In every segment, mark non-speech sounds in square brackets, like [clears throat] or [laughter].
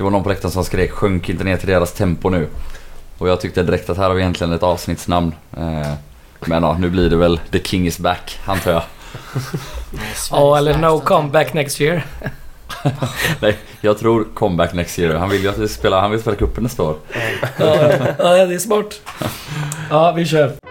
det var någon på läktaren som skrek sjönk inte ner till deras tempo nu. Och jag tyckte direkt att här har vi egentligen ett avsnittsnamn. Eh, men ja, nu blir det väl The King is back, antar jag. Ja, eller No comeback next year. [laughs] Nej, jag tror comeback next year. Han vill ju att vi spelar, han vill spela cupen nästa år. Ja, ja, det är smart. Ja, vi kör.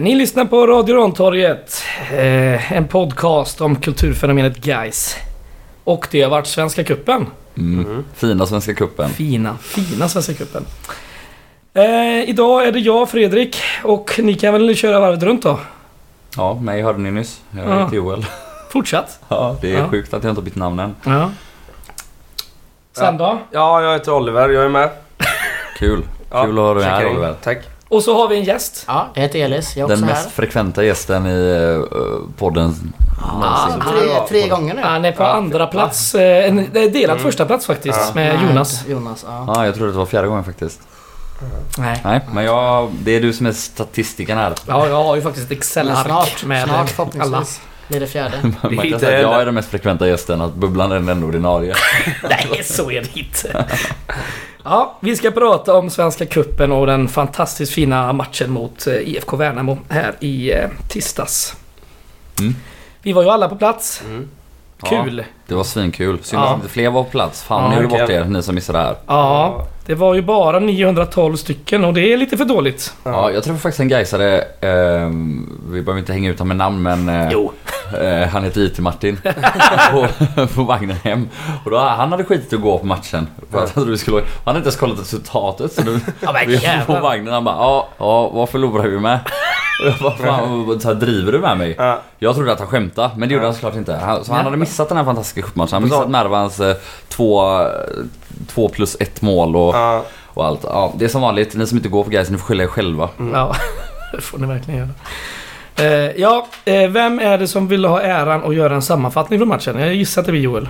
Ni lyssnar på Radio Rantorget. Eh, en podcast om kulturfenomenet guys. Och det har varit Svenska Cupen. Mm. Fina Svenska cupen. Fina, fina Svenska Cupen. Eh, idag är det jag, Fredrik, och ni kan väl köra varvet runt då? Ja, mig hörde ni nyss. Jag Ja. heter Joel. [laughs] Fortsatt. Ja, det är Ja. sjukt att jag inte har bytt namn än. Ja. Sen då? Ja, jag heter Oliver. Jag är med. Kul. Ja, Kul att ha dig här. Oliver. Tack. Och så har vi en gäst. Ja, jag heter Elis. Jag är Den också mest här. frekventa gästen i uh, podden Ja, någonsin. tre, tre gånger nu. Han är på Ja. andra plats. Eh, en det är delad första plats faktiskt Ja. med Nej, Jonas. inte Jonas, ja. Ja, jag trodde det var fjärde gången faktiskt. Nej. Nej, men jag, det är du som är statistiken här. Ja, jag har ju faktiskt ett Men Excel-ark snart, med snart alla. förhoppningsvis blir det fjärde. [laughs] Man kan säga att jag är den mest frekventa gästen, att Bubblan är den enda ordinarie. [laughs] Nej, så är det inte. [laughs] Ja, vi ska prata om Svenska Kuppen och den fantastiskt fina matchen mot eh, IFK Värnamo här i eh, tisdags. Mm. Vi var ju alla på plats. Mm. Kul! Ja, det var svinkul. Synd Ja. att inte fler var på plats. Fan, Ja, ni gjorde bort er, ni som missade det här. Ja, det var ju bara 912 stycken och det är lite för dåligt. Ja, jag träffade faktiskt en Gaisare, eh, vi behöver inte hänga ut honom med namn men eh, Jo. Eh, han heter IT-Martin [laughs] på, på vagnen hem. Och då, han hade skitit att gå på matchen. För att han skulle, han hade inte ens kollat resultatet. Så nu, Ja, vi på vagnen han bara ja, ja vad förlorar vi med? Och jag bara fan så här, driver du med mig? Ja. Jag trodde att han skämtade men det gjorde han såklart inte. Han, så han hade missat den här fantastiska cupmatchen. Han missat Mervans eh, två, eh, två plus ett mål och, Ja. och allt. Ja, det är som vanligt, ni som inte går på Gais, ni får skylla er själva. Ja, [laughs] det får ni verkligen göra. Eh, ja, eh, vem är det som vill ha äran att göra en sammanfattning från matchen? Jag gissar att det blir Joel.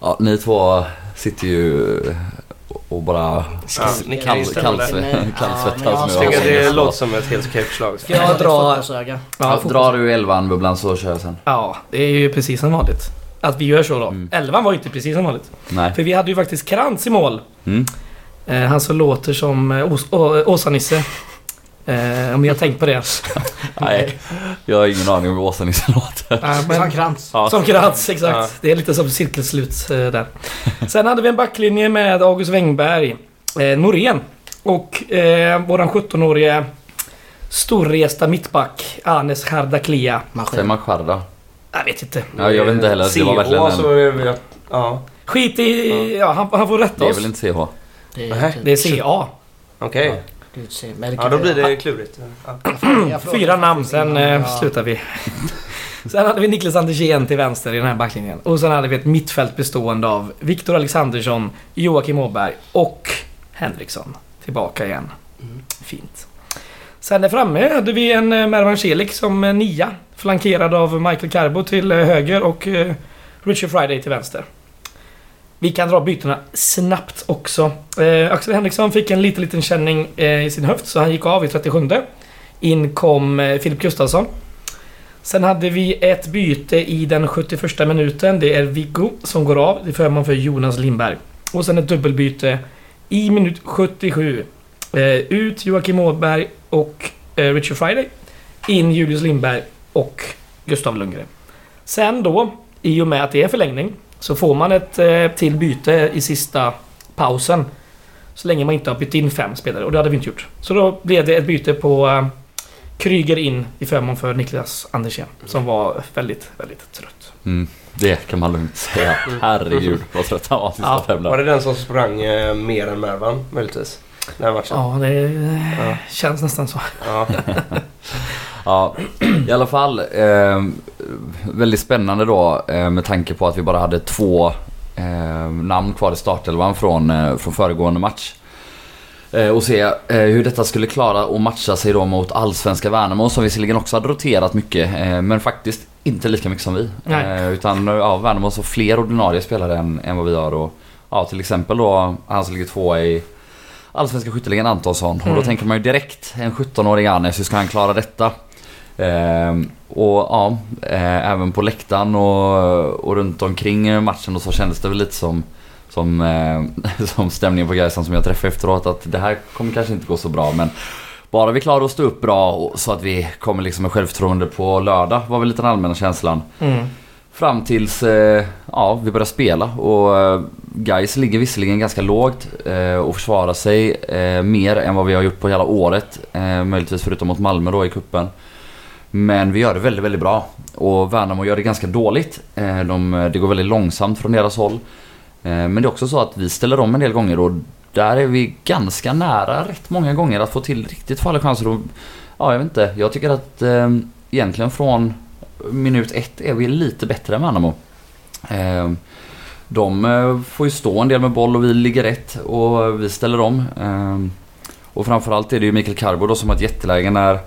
Ja, ni två sitter ju och bara kan kall, inte kall, det. Kallsvettas Ja, jag tycker låter som ett helt okej förslag. Ska jag dra... Ja, drar du elvan bubblan så kör jag sen. ja, det är ju precis som vanligt. Att vi gör så då. Mm. Elvan var ju inte precis som vanligt. Nej. För vi hade ju faktiskt Krantz i mål. Mm. Eh, han som låter som eh, Åsa-Nisse. Eh, om ni har tänkt på det. [laughs] Nej, jag har ingen aning om hur Åsa-Nisse låter. Men- Som krans. Ja. Som Krantz, exakt. Ja. Det är lite som cirkelslut eh, där. Sen hade vi en backlinje med August Wengberg, eh, Norén och eh, våran 17-årige storresta mittback Anes Hardaklia. Säger man Sharda? Jag vet inte. Ja, jag vet inte heller. Det var verkligen en... är. Ja, Skit i... Ja, han, han får rätta Det är oss. väl inte CH? Det Nej. typ- Det är CA. okej. det men det Ja, då blir det klurigt. Ja. [clears throat] Fyra namn, sen eh, Ja. slutar vi. [laughs] sen hade vi Niklas Andersén till vänster i den här backlinjen. Och sen hade vi ett mittfält bestående av Viktor Alexandersson, Joakim Åberg och Henriksson. Tillbaka igen. Mm. Fint. Sen där framme hade vi en eh, Mervan Celik som eh, nia. Flankerad av Michael Carbo till eh, höger och Richard Friday till vänster. Vi kan dra bytena snabbt också. Eh, Axel Henriksson fick en liten, liten känning eh, i sin höft så han gick av i 37. In kom eh, Filip Gustafsson. Sen hade vi ett byte i den 71 minuten. Det är Viggo som går av till förmån för Jonas Lindberg. Och sen ett dubbelbyte i minut 77. Eh, ut Joakim Åberg och eh, Richard Friday. In Julius Lindberg och Gustav Lundgren. Sen då, i och med att det är förlängning, så får man ett eh, till byte i sista pausen. Så länge man inte har bytt in fem spelare och det hade vi inte gjort. Så då blev det ett byte på eh, Kryger in i förmån för Niklas Andersén. Som var väldigt, väldigt trött. Mm. Det kan man lugnt säga. Herregud vad trött han var sista Ja. fem Var där. det den som sprang eh, mer än Mervan möjligtvis? Den här matchen? Ja, det eh, Ja. känns nästan så. Ja. [laughs] Ja, i alla fall. Eh, väldigt spännande då eh, med tanke på att vi bara hade två eh, namn kvar i startelvan från, eh, från föregående match. Eh, och se eh, hur detta skulle klara att matcha sig då mot allsvenska Värnamo som visserligen också hade roterat mycket men faktiskt inte lika mycket som vi. Utan ja, Värnamo har så fler ordinarie spelare än, än vad vi har. Och, ja, till exempel då han som ligger tvåa i Allsvenska skytteligan Antonsson. Och då Mm. tänker man ju direkt en 17-årig Anes, hur ska han klara detta? Ehm, och ja, eh, även på läktaren och, och runt omkring matchen och så kändes det väl lite som som, eh, [laughs] som stämningen på Gaisan som jag träffade efteråt att det här kommer kanske inte gå så bra men bara vi klarar att stå upp bra och, så att vi kommer liksom med självförtroende på lördag var väl lite den allmänna känslan. Mm. Fram tills eh, ja, vi började spela och eh, Gais ligger visserligen ganska lågt eh, och försvarar sig mer än vad vi har gjort på hela året. Eh, möjligtvis förutom mot Malmö då i kuppen. Men vi gör det väldigt, väldigt bra. Och Värnamo gör det ganska dåligt. Eh, de, eh, det går väldigt långsamt från deras håll. Eh, men det är också så att vi ställer om en del gånger och där är vi ganska nära rätt många gånger att få till riktigt farliga chanser. Och, ja, jag vet inte. Jag tycker att eh, egentligen från minut ett är vi lite bättre än Värnamo. Eh, de får ju stå en del med boll och vi ligger rätt och vi ställer om. Eh, och framförallt är det ju Mikael Carbo då som har ett jätteläge när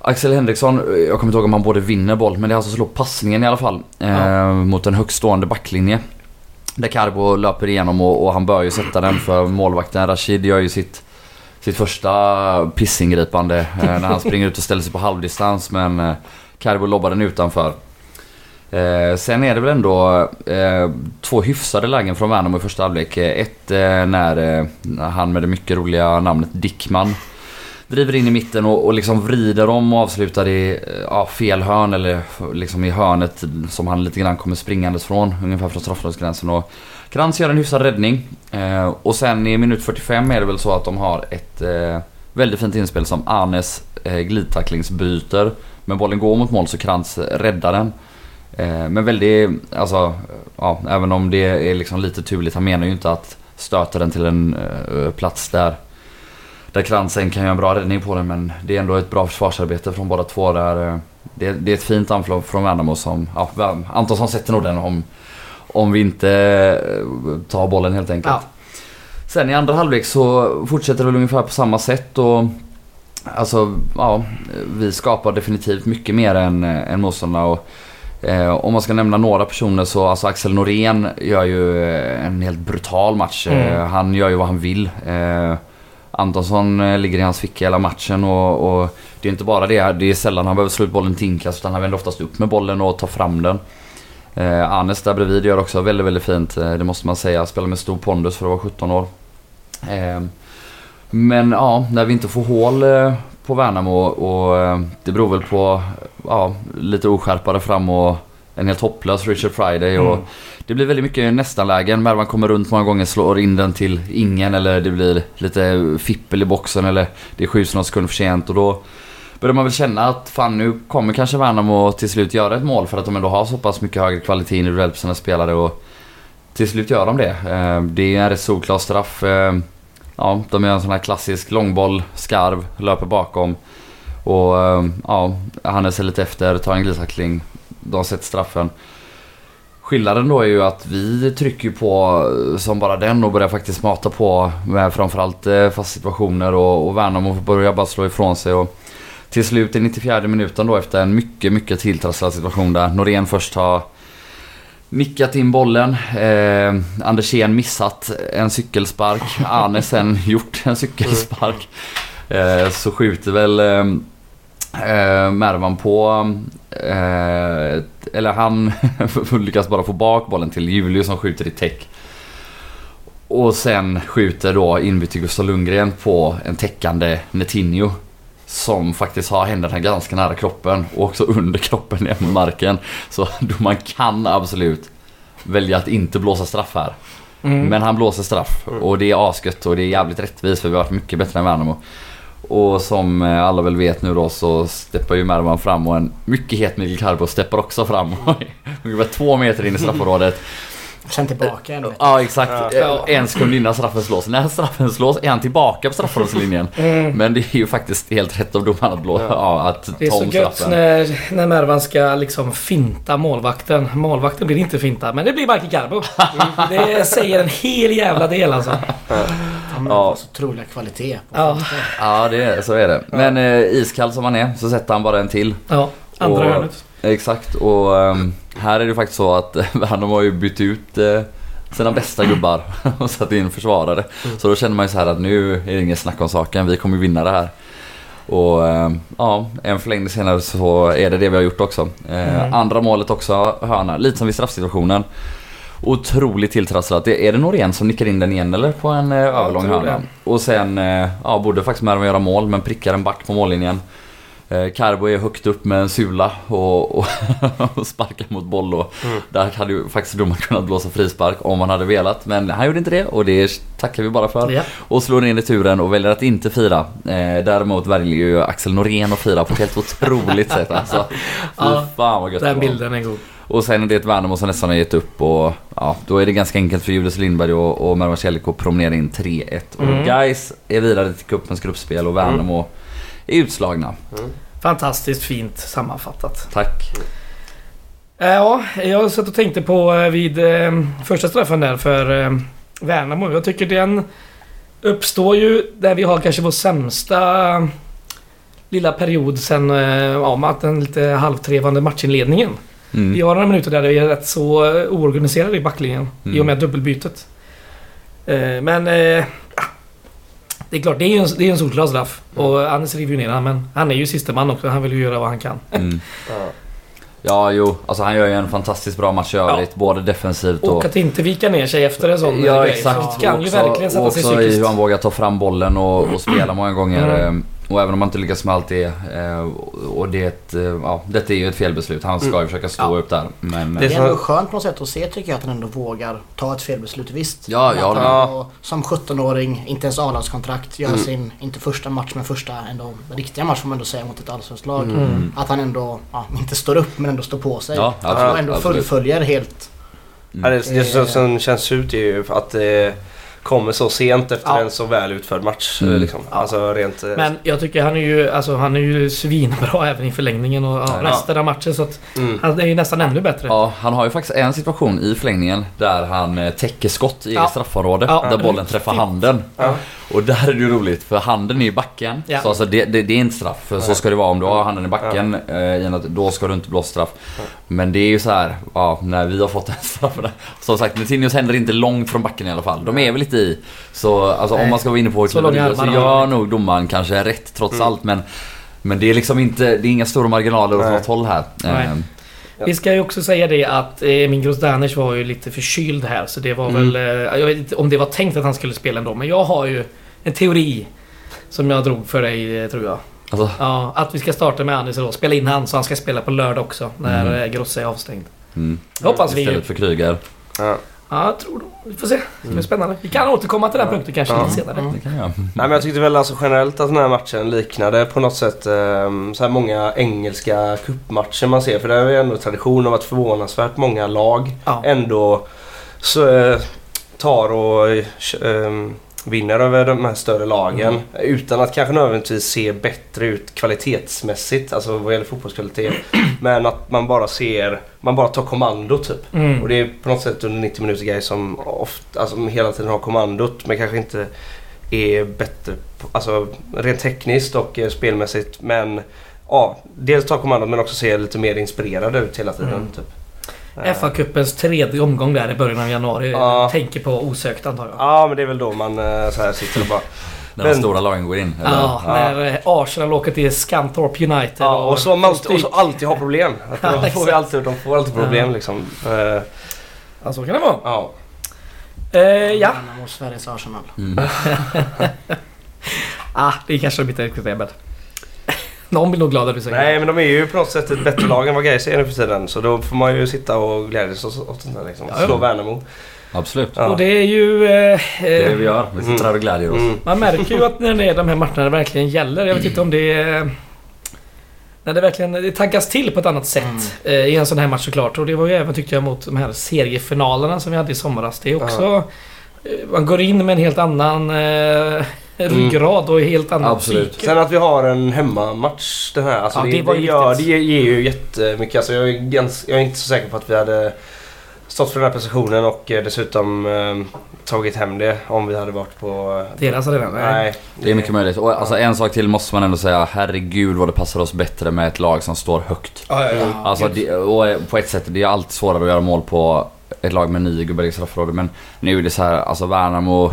Axel Henriksson, eh, jag kommer inte ihåg om han både vinner boll men det är alltså slår passningen i alla fall. Eh, Mot en högt stående backlinje. Där Carbo löper igenom och, och han bör ju sätta den för målvakten Rashid gör ju sitt sitt första pissingripande eh, när han springer ut och ställer sig på halvdistans men eh, Carbo lobbar den utanför. Eh, sen är det väl ändå eh, två hyfsade lägen från Värnamo i första halvlek. Eh, Ett eh, när, eh, när han med det mycket roliga namnet Dickman driver in i mitten och, och liksom vrider om och avslutar i eh, ja, fel hörn eller liksom i hörnet som han lite grann kommer springandes från. Ungefär från straffområdesgränsen. Och Krantz gör en hyfsad räddning. Eh, och sen i minut 45 är det väl så att de har ett eh, väldigt fint inspel som Arnes eh, glidtacklingsbyter. Men bollen går mot mål så Krantz räddar den. Eh, men väldigt, alltså, ja, även om det är liksom lite turligt. Han menar ju inte att stöta den till en eh, plats där där Krantz kan göra en bra räddning på den men det är ändå ett bra försvarsarbete från båda två där. eh, Det, det är ett fint anfall från Värnamo som, ja, Antonsson sätter nog den om, om vi inte eh, tar bollen helt enkelt. Ja. Sen i andra halvlek så fortsätter det väl ungefär på samma sätt och Alltså, ja, vi skapar definitivt mycket mer än, eh, än motståndarna och eh, om man ska nämna några personer så alltså Axel Norén gör ju en helt brutal match. Eh, Mm. han gör ju vad han vill. Eh, Antonsson eh, ligger i hans ficka hela matchen och, och det är inte bara det. Det är sällan han behöver slå ut bollen till inkast utan han vänder oftast upp med bollen och tar fram den. Eh, Anes där bredvid gör också väldigt, väldigt fint. Eh, det måste man säga. Spelar med stor pondus för att vara 17 år. Eh, men ja, när vi inte får hål eh, på Värnamo och och eh, det beror väl på ja, lite oskärpare fram och en helt hopplös Richard Friday och Mm. det blir väldigt mycket nästan-lägen. Mervan kommer runt många gånger, slår in den till ingen eller det blir lite fippel i boxen eller det skjuts någon sekund för sent och då börjar man väl känna att fan nu kommer kanske Värnamo till slut göra ett mål för att de ändå har så pass mycket högre kvalitet individuellt på sina spelare och till slut gör de det. Eh, Det är en rätt solklar straff. Eh, Ja, de gör en sån här klassisk långboll, skarv, löper bakom. Och eh, ja, Hannes är lite efter, tar en glidtackling. De sätter straffen. Skillnaden då är ju att vi trycker på som bara den och börjar faktiskt mata på med framförallt eh, fast situationer och, och Värnamo börjar bara slå ifrån sig. Och till slut i 94 minuten då efter en mycket, mycket tilltrasslad situation där Norén först har nickat in bollen. Eh, Andersén missat en cykelspark. [laughs] Arne sen gjort en cykelspark. Eh, så skjuter väl eh, eh, Mervan på... Eh, eller han [laughs] lyckas bara få bak bollen till Julius som skjuter i täck. Och sen skjuter då inbyte Gustav Lundgren på en täckande Netinho. Som faktiskt har händerna ganska nära kroppen och också under kroppen ner mot marken. Så då [laughs] man kan absolut välja att inte blåsa straff här. Mm. Men han blåser straff och det är asgött och det är jävligt rättvist för vi har varit mycket bättre än Värnamo. Och som eh, alla väl vet nu då så steppar ju Mervan fram och en mycket het Mikael Carbo steppar också fram. [laughs] Ungefär två meter in i straffområdet. Sen tillbaka en meter. Ja exakt, Ja. Eh, en sekund innan straffen slås. När straffen slås är han tillbaka på straffområdeslinjen. [laughs] Mm. Men det är ju faktiskt helt rätt av domaren att, blå, ja, att Det är ta så om gött straffen. när, när Mervan ska liksom finta målvakten. Målvakten blir inte fintad, men det blir Michael Garbo. [laughs] Det säger en hel jävla del alltså. Ja, men Ja. så otroliga kvalitet. På Ja. Ja, det är, så är det. Men eh, iskall som han är så sätter han bara en till. Ja, andra Och- hörnet. Exakt och ehm, här är det faktiskt så att [laughs] Värnamo har ju bytt ut eh, sina bästa gubbar [laughs] och satt in försvarare. Så då känner man ju så här att nu är det inget snack om saken, vi kommer vinna det här. Och ehm, ja, en förlängning senare så är det det vi har gjort också. Eh, Mm. Andra målet också, hörna, lite som vid straffsituationen. Otroligt tilltrasslat. Är det Norén som nickar in den igen eller? På en eh, överlång hörna. Och sen, eh, ja borde faktiskt med göra mål men prickar en back på mållinjen. Eh, Carbo är högt upp med en sula och, och, [laughs] och sparkar mot boll och Mm. där hade ju faktiskt domaren kunnat blåsa frispark om han hade velat. Men han gjorde inte det och det tackar vi bara för. Ja. Och slår in returen och väljer att inte fira. Eh, däremot väljer ju Axel Norén att fira på ett helt otroligt sätt alltså. [laughs] Fy Ja, fan vad gött Den bilden är god. Och sen är det ett Värnamo som nästan har gett upp och ja, då är det ganska enkelt för Julius Lindberg och, och Mervan Kjellko att promenera in 3-1. Mm. Och guys är vidare till cupens gruppspel och Värnamo är utslagna. Fantastiskt fint sammanfattat. Tack. Eh, Ja, jag satt och tänkte på eh, vid eh, första straffen där för Värnamo. Jag tycker den uppstår ju där vi har kanske vår sämsta lilla period sen ja, den lite halvtrevande matchinledningen. Vi Mm. har några minuter där vi är rätt så eh, oorganiserade i backlinjen i Mm. och med dubbelbytet. Eh, Men eh, det är klart, det är ju en, det är en solklar straff. Och Anders river ju ner han, men han är ju sista man också. Han vill ju göra vad han kan. Mm. [laughs] Ja. Ja, jo. Alltså han gör ju en fantastiskt bra match i övrigt. Både defensivt och... Och att inte vika ner sig efter en sån Ja grej. exakt. Så kan ju Också- verkligen sätta sig också i hur han vågar ta fram bollen och, och spela [clears throat] många gånger. Mm. Eh, Och även om man inte lyckas med allt det. eh, Och det eh, ja, detta är ju ett felbeslut. Han ska ju försöka stå Ja. upp där. Men... Det Det är ändå skönt på något sätt att se tycker jag att han ändå vågar ta ett felbeslut. Visst. Ja, med. ändå Som 17-åring, inte ens A-lagskontrakt, gör Mm. sin, inte första match men första ändå riktiga match får man ändå säga mot ett allsvenskt lag. Mm. Att han ändå, ja, inte står upp men ändå står på sig. Ja, och absolut, ändå absolut. fullföljer helt. Ja, det, det som, som känns ut är ju att det kommer så sent efter Ja. en så väl utförd match. Mm. Liksom. Ja. Alltså rent... eh, Men jag tycker han är ju, alltså, han är ju svinbra [laughs] även i förlängningen och ja, Ja. resten av matchen. Så att Mm. han är ju nästan ännu bättre. Ja, han har ju faktiskt en situation i förlängningen där han eh, täcker skott i Ja. eget straffområde. Ja. Där bollen träffar handen. Ja. Och där är det ju roligt för handen är i backen. Ja. Så alltså det, det, det är inte straff. För så ska det vara om du har handen i backen. Eh, en då ska du inte blåsa straff. Men det är ju så här, ja, när vi har fått den straffen. [laughs] Som sagt, Netinhos händer inte långt från backen i alla fall. De är väl lite i. Så alltså, om man ska vara inne på Så långa så gör nog domaren kanske rätt trots Mm. allt. Men, men det är liksom inte, det är inga stora marginaler åt något håll här. Eh, Vi ska ju också säga det att eh, Emin Grosdanic var ju lite förkyld här. Så det var Mm. väl... Eh, jag vet inte om det var tänkt att han skulle spela ändå. Men jag har ju en teori. Som jag drog för dig, tror jag. Alltså, Ja, att vi ska starta med Anis då. Spela in han så han ska spela på lördag också. När Mm. mm. Grosse är avstängd. mm. Hoppas vi ju. Istället för Kryger. Ja. Ja, jag tror det. Vi får se. Det blir spännande. Vi kan återkomma till den Ja. punkten kanske Ja. lite senare. Det kan jag. Nej men jag tyckte väl alltså generellt att den här matchen liknade på något sätt eh, så här många engelska cupmatcher man ser. För det är ju ändå tradition av att förvånansvärt många lag Ja. ändå så, eh, tar och eh, vinner över de här större lagen. Mm. Utan att kanske nödvändigtvis se bättre ut kvalitetsmässigt, alltså vad gäller fotbollskvalitet. [clears throat] Men att man bara ser, man bara tar kommando typ. Mm. Och det är på något sätt under 90 minuter grejer som ofta, alltså hela tiden har kommandot men kanske inte är bättre, alltså rent tekniskt och eh, spelmässigt. Men ja, dels ta kommandot men också se lite mer inspirerad ut hela tiden. Mm. Typ. Eh, FA-cupens tredje omgång där i början av januari. Ja. Tänker på osökt antar jag. Ja men det är väl då man eh, så här sitter och bara... När de stora lagen går in. eller? Ja, när eh, Arsenal åker till Scunthorpe United. Ja, och så man alltid, och så alltid har problem. [laughs] Att Ja, de, får alltid, de får alltid problem Ja. liksom. Ja, så kan det vara. ja. Eh, ja. Värnamo, Sveriges Arsenal. Mm. [laughs] Ah, det kanske blir lite extremt. [laughs] Någon blir nog glad att du säger Nej men de är ju på något sätt ett bättre lag än vad Gais är nu för tiden. Så då får man ju sitta och glädjas åt sånt där liksom. Ja, ja. Slå Värnamo. Absolut. Ja. Och det är ju... Eh, Det är det vi gör. Vi sitter här och glädjer oss. Mm. man märker ju [laughs] att när det är de här matcherna det verkligen gäller. Jag vet inte om det är... När det verkligen det taggas till på ett annat sätt Mm. eh, i en sån här match såklart. Och det var ju även tyckte jag mot de här seriefinalerna som vi hade i somras. Det är också... eh, Man går in med en helt annan eh, ryggrad och helt annan Absolut. psyke. Sen att vi har en hemmamatch den här. Alltså Ja, det, det var det, gör, det ger, ju jättemycket. Alltså jag, är gans, jag är inte så säker på att vi hade stått för den här prestationen och eh, dessutom eh, tagit hem det om vi hade varit på... eh, Deras arena? Nej. Nej. Det är mycket möjligt. Och alltså en sak till måste man ändå säga. Herregud vad det passar oss bättre med ett lag som står högt. Ja, ja, ja. Alltså det, och på ett sätt, det är alltid svårare att göra mål på ett lag med nio gubbar i straffområdet. Men nu är det så här, alltså Värnamo...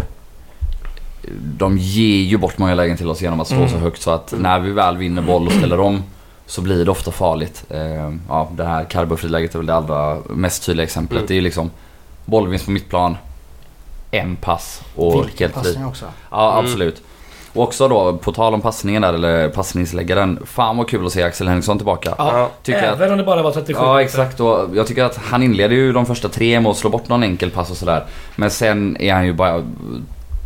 De ger ju bort många lägen till oss genom att stå Mm. så högt så att när vi väl vinner boll och ställer om så blir det ofta farligt. Eh, ja, det här Carbo-friläget är väl det allra mest tydliga exemplet. Mm. Det är ju liksom bollvinst på mittplan, en pass och Vilken helt fri. passning också. Ja, Mm. absolut. Och också då, på tal om passningen där, eller passningsläggaren. Fan vad kul att se Axel Henriksson tillbaka. Ja, tycker jag att- Även om det bara var 37 Ja exakt och jag tycker att han inleder ju de första tre med att slå bort någon enkel pass och sådär. Men sen är han ju bara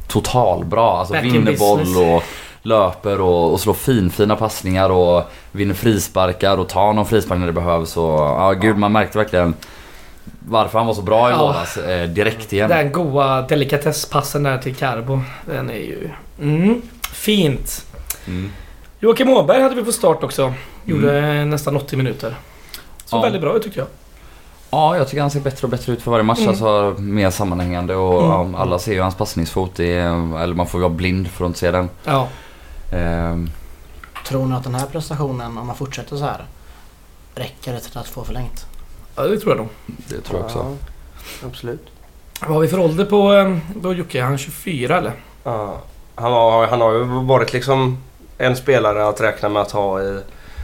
totalbra. Alltså Back in vinner boll och löper och, och slår finfina passningar och vinner frisparkar och tar någon frispark när det behövs. Och, ja gud man märkte verkligen varför han var så bra i Ja. lördags eh, direkt igen. Den goa delikatesspassen där till Carbo. Den är ju... Mm, fint. Mm. Joakim Åberg hade vi på start också. Gjorde nästan 80 minuter. Så Ja. väldigt bra ut tycker jag. Ja, jag tycker han ser bättre och bättre ut för varje match. Mm. Alltså mer sammanhängande och Mm. ja, alla ser ju hans passningsfot. Är, eller man får vara blind för att inte se den. Ja. Ehm, Tror ni att den här prestationen, om man fortsätter så här, räcker det till att få förlängt? ja, det tror jag nog. det tror jag också. Ja, absolut. Vad har vi för ålder på, eh, på Jocke? Är han 24 eller? Ja. Han, har, han har ju varit liksom en spelare att räkna med att ha i...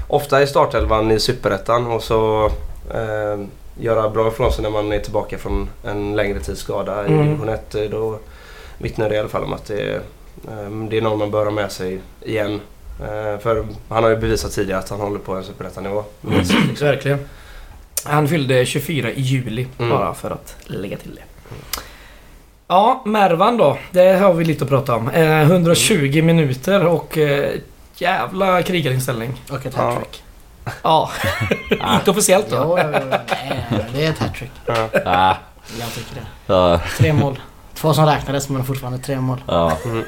Ofta i startelvan i Superettan och så eh, göra bra ifrån sig när man är tillbaka från en längre tids skada i Mm. division 1. eh, Då vittnar det i alla fall om att det, är, eh, det är någon man bör ha med sig igen. Eh, för han har ju bevisat tidigare att han håller på en Superettan-nivå. Mm. Verkligen. Han fyllde 24 i juli Mm. bara för att lägga till det. Ja, Mervan då. Det har vi lite att prata om. Eh, 120 minuter och eh, jävla krigarinställning. Och ett Ja. hattrick. Ja, [laughs] inte officiellt då. Jo, jo, jo, nej, det är ett hattrick. Ja. Jag tycker det. ja, Tre mål. Två som räknades men fortfarande tre mål. ja. Mm.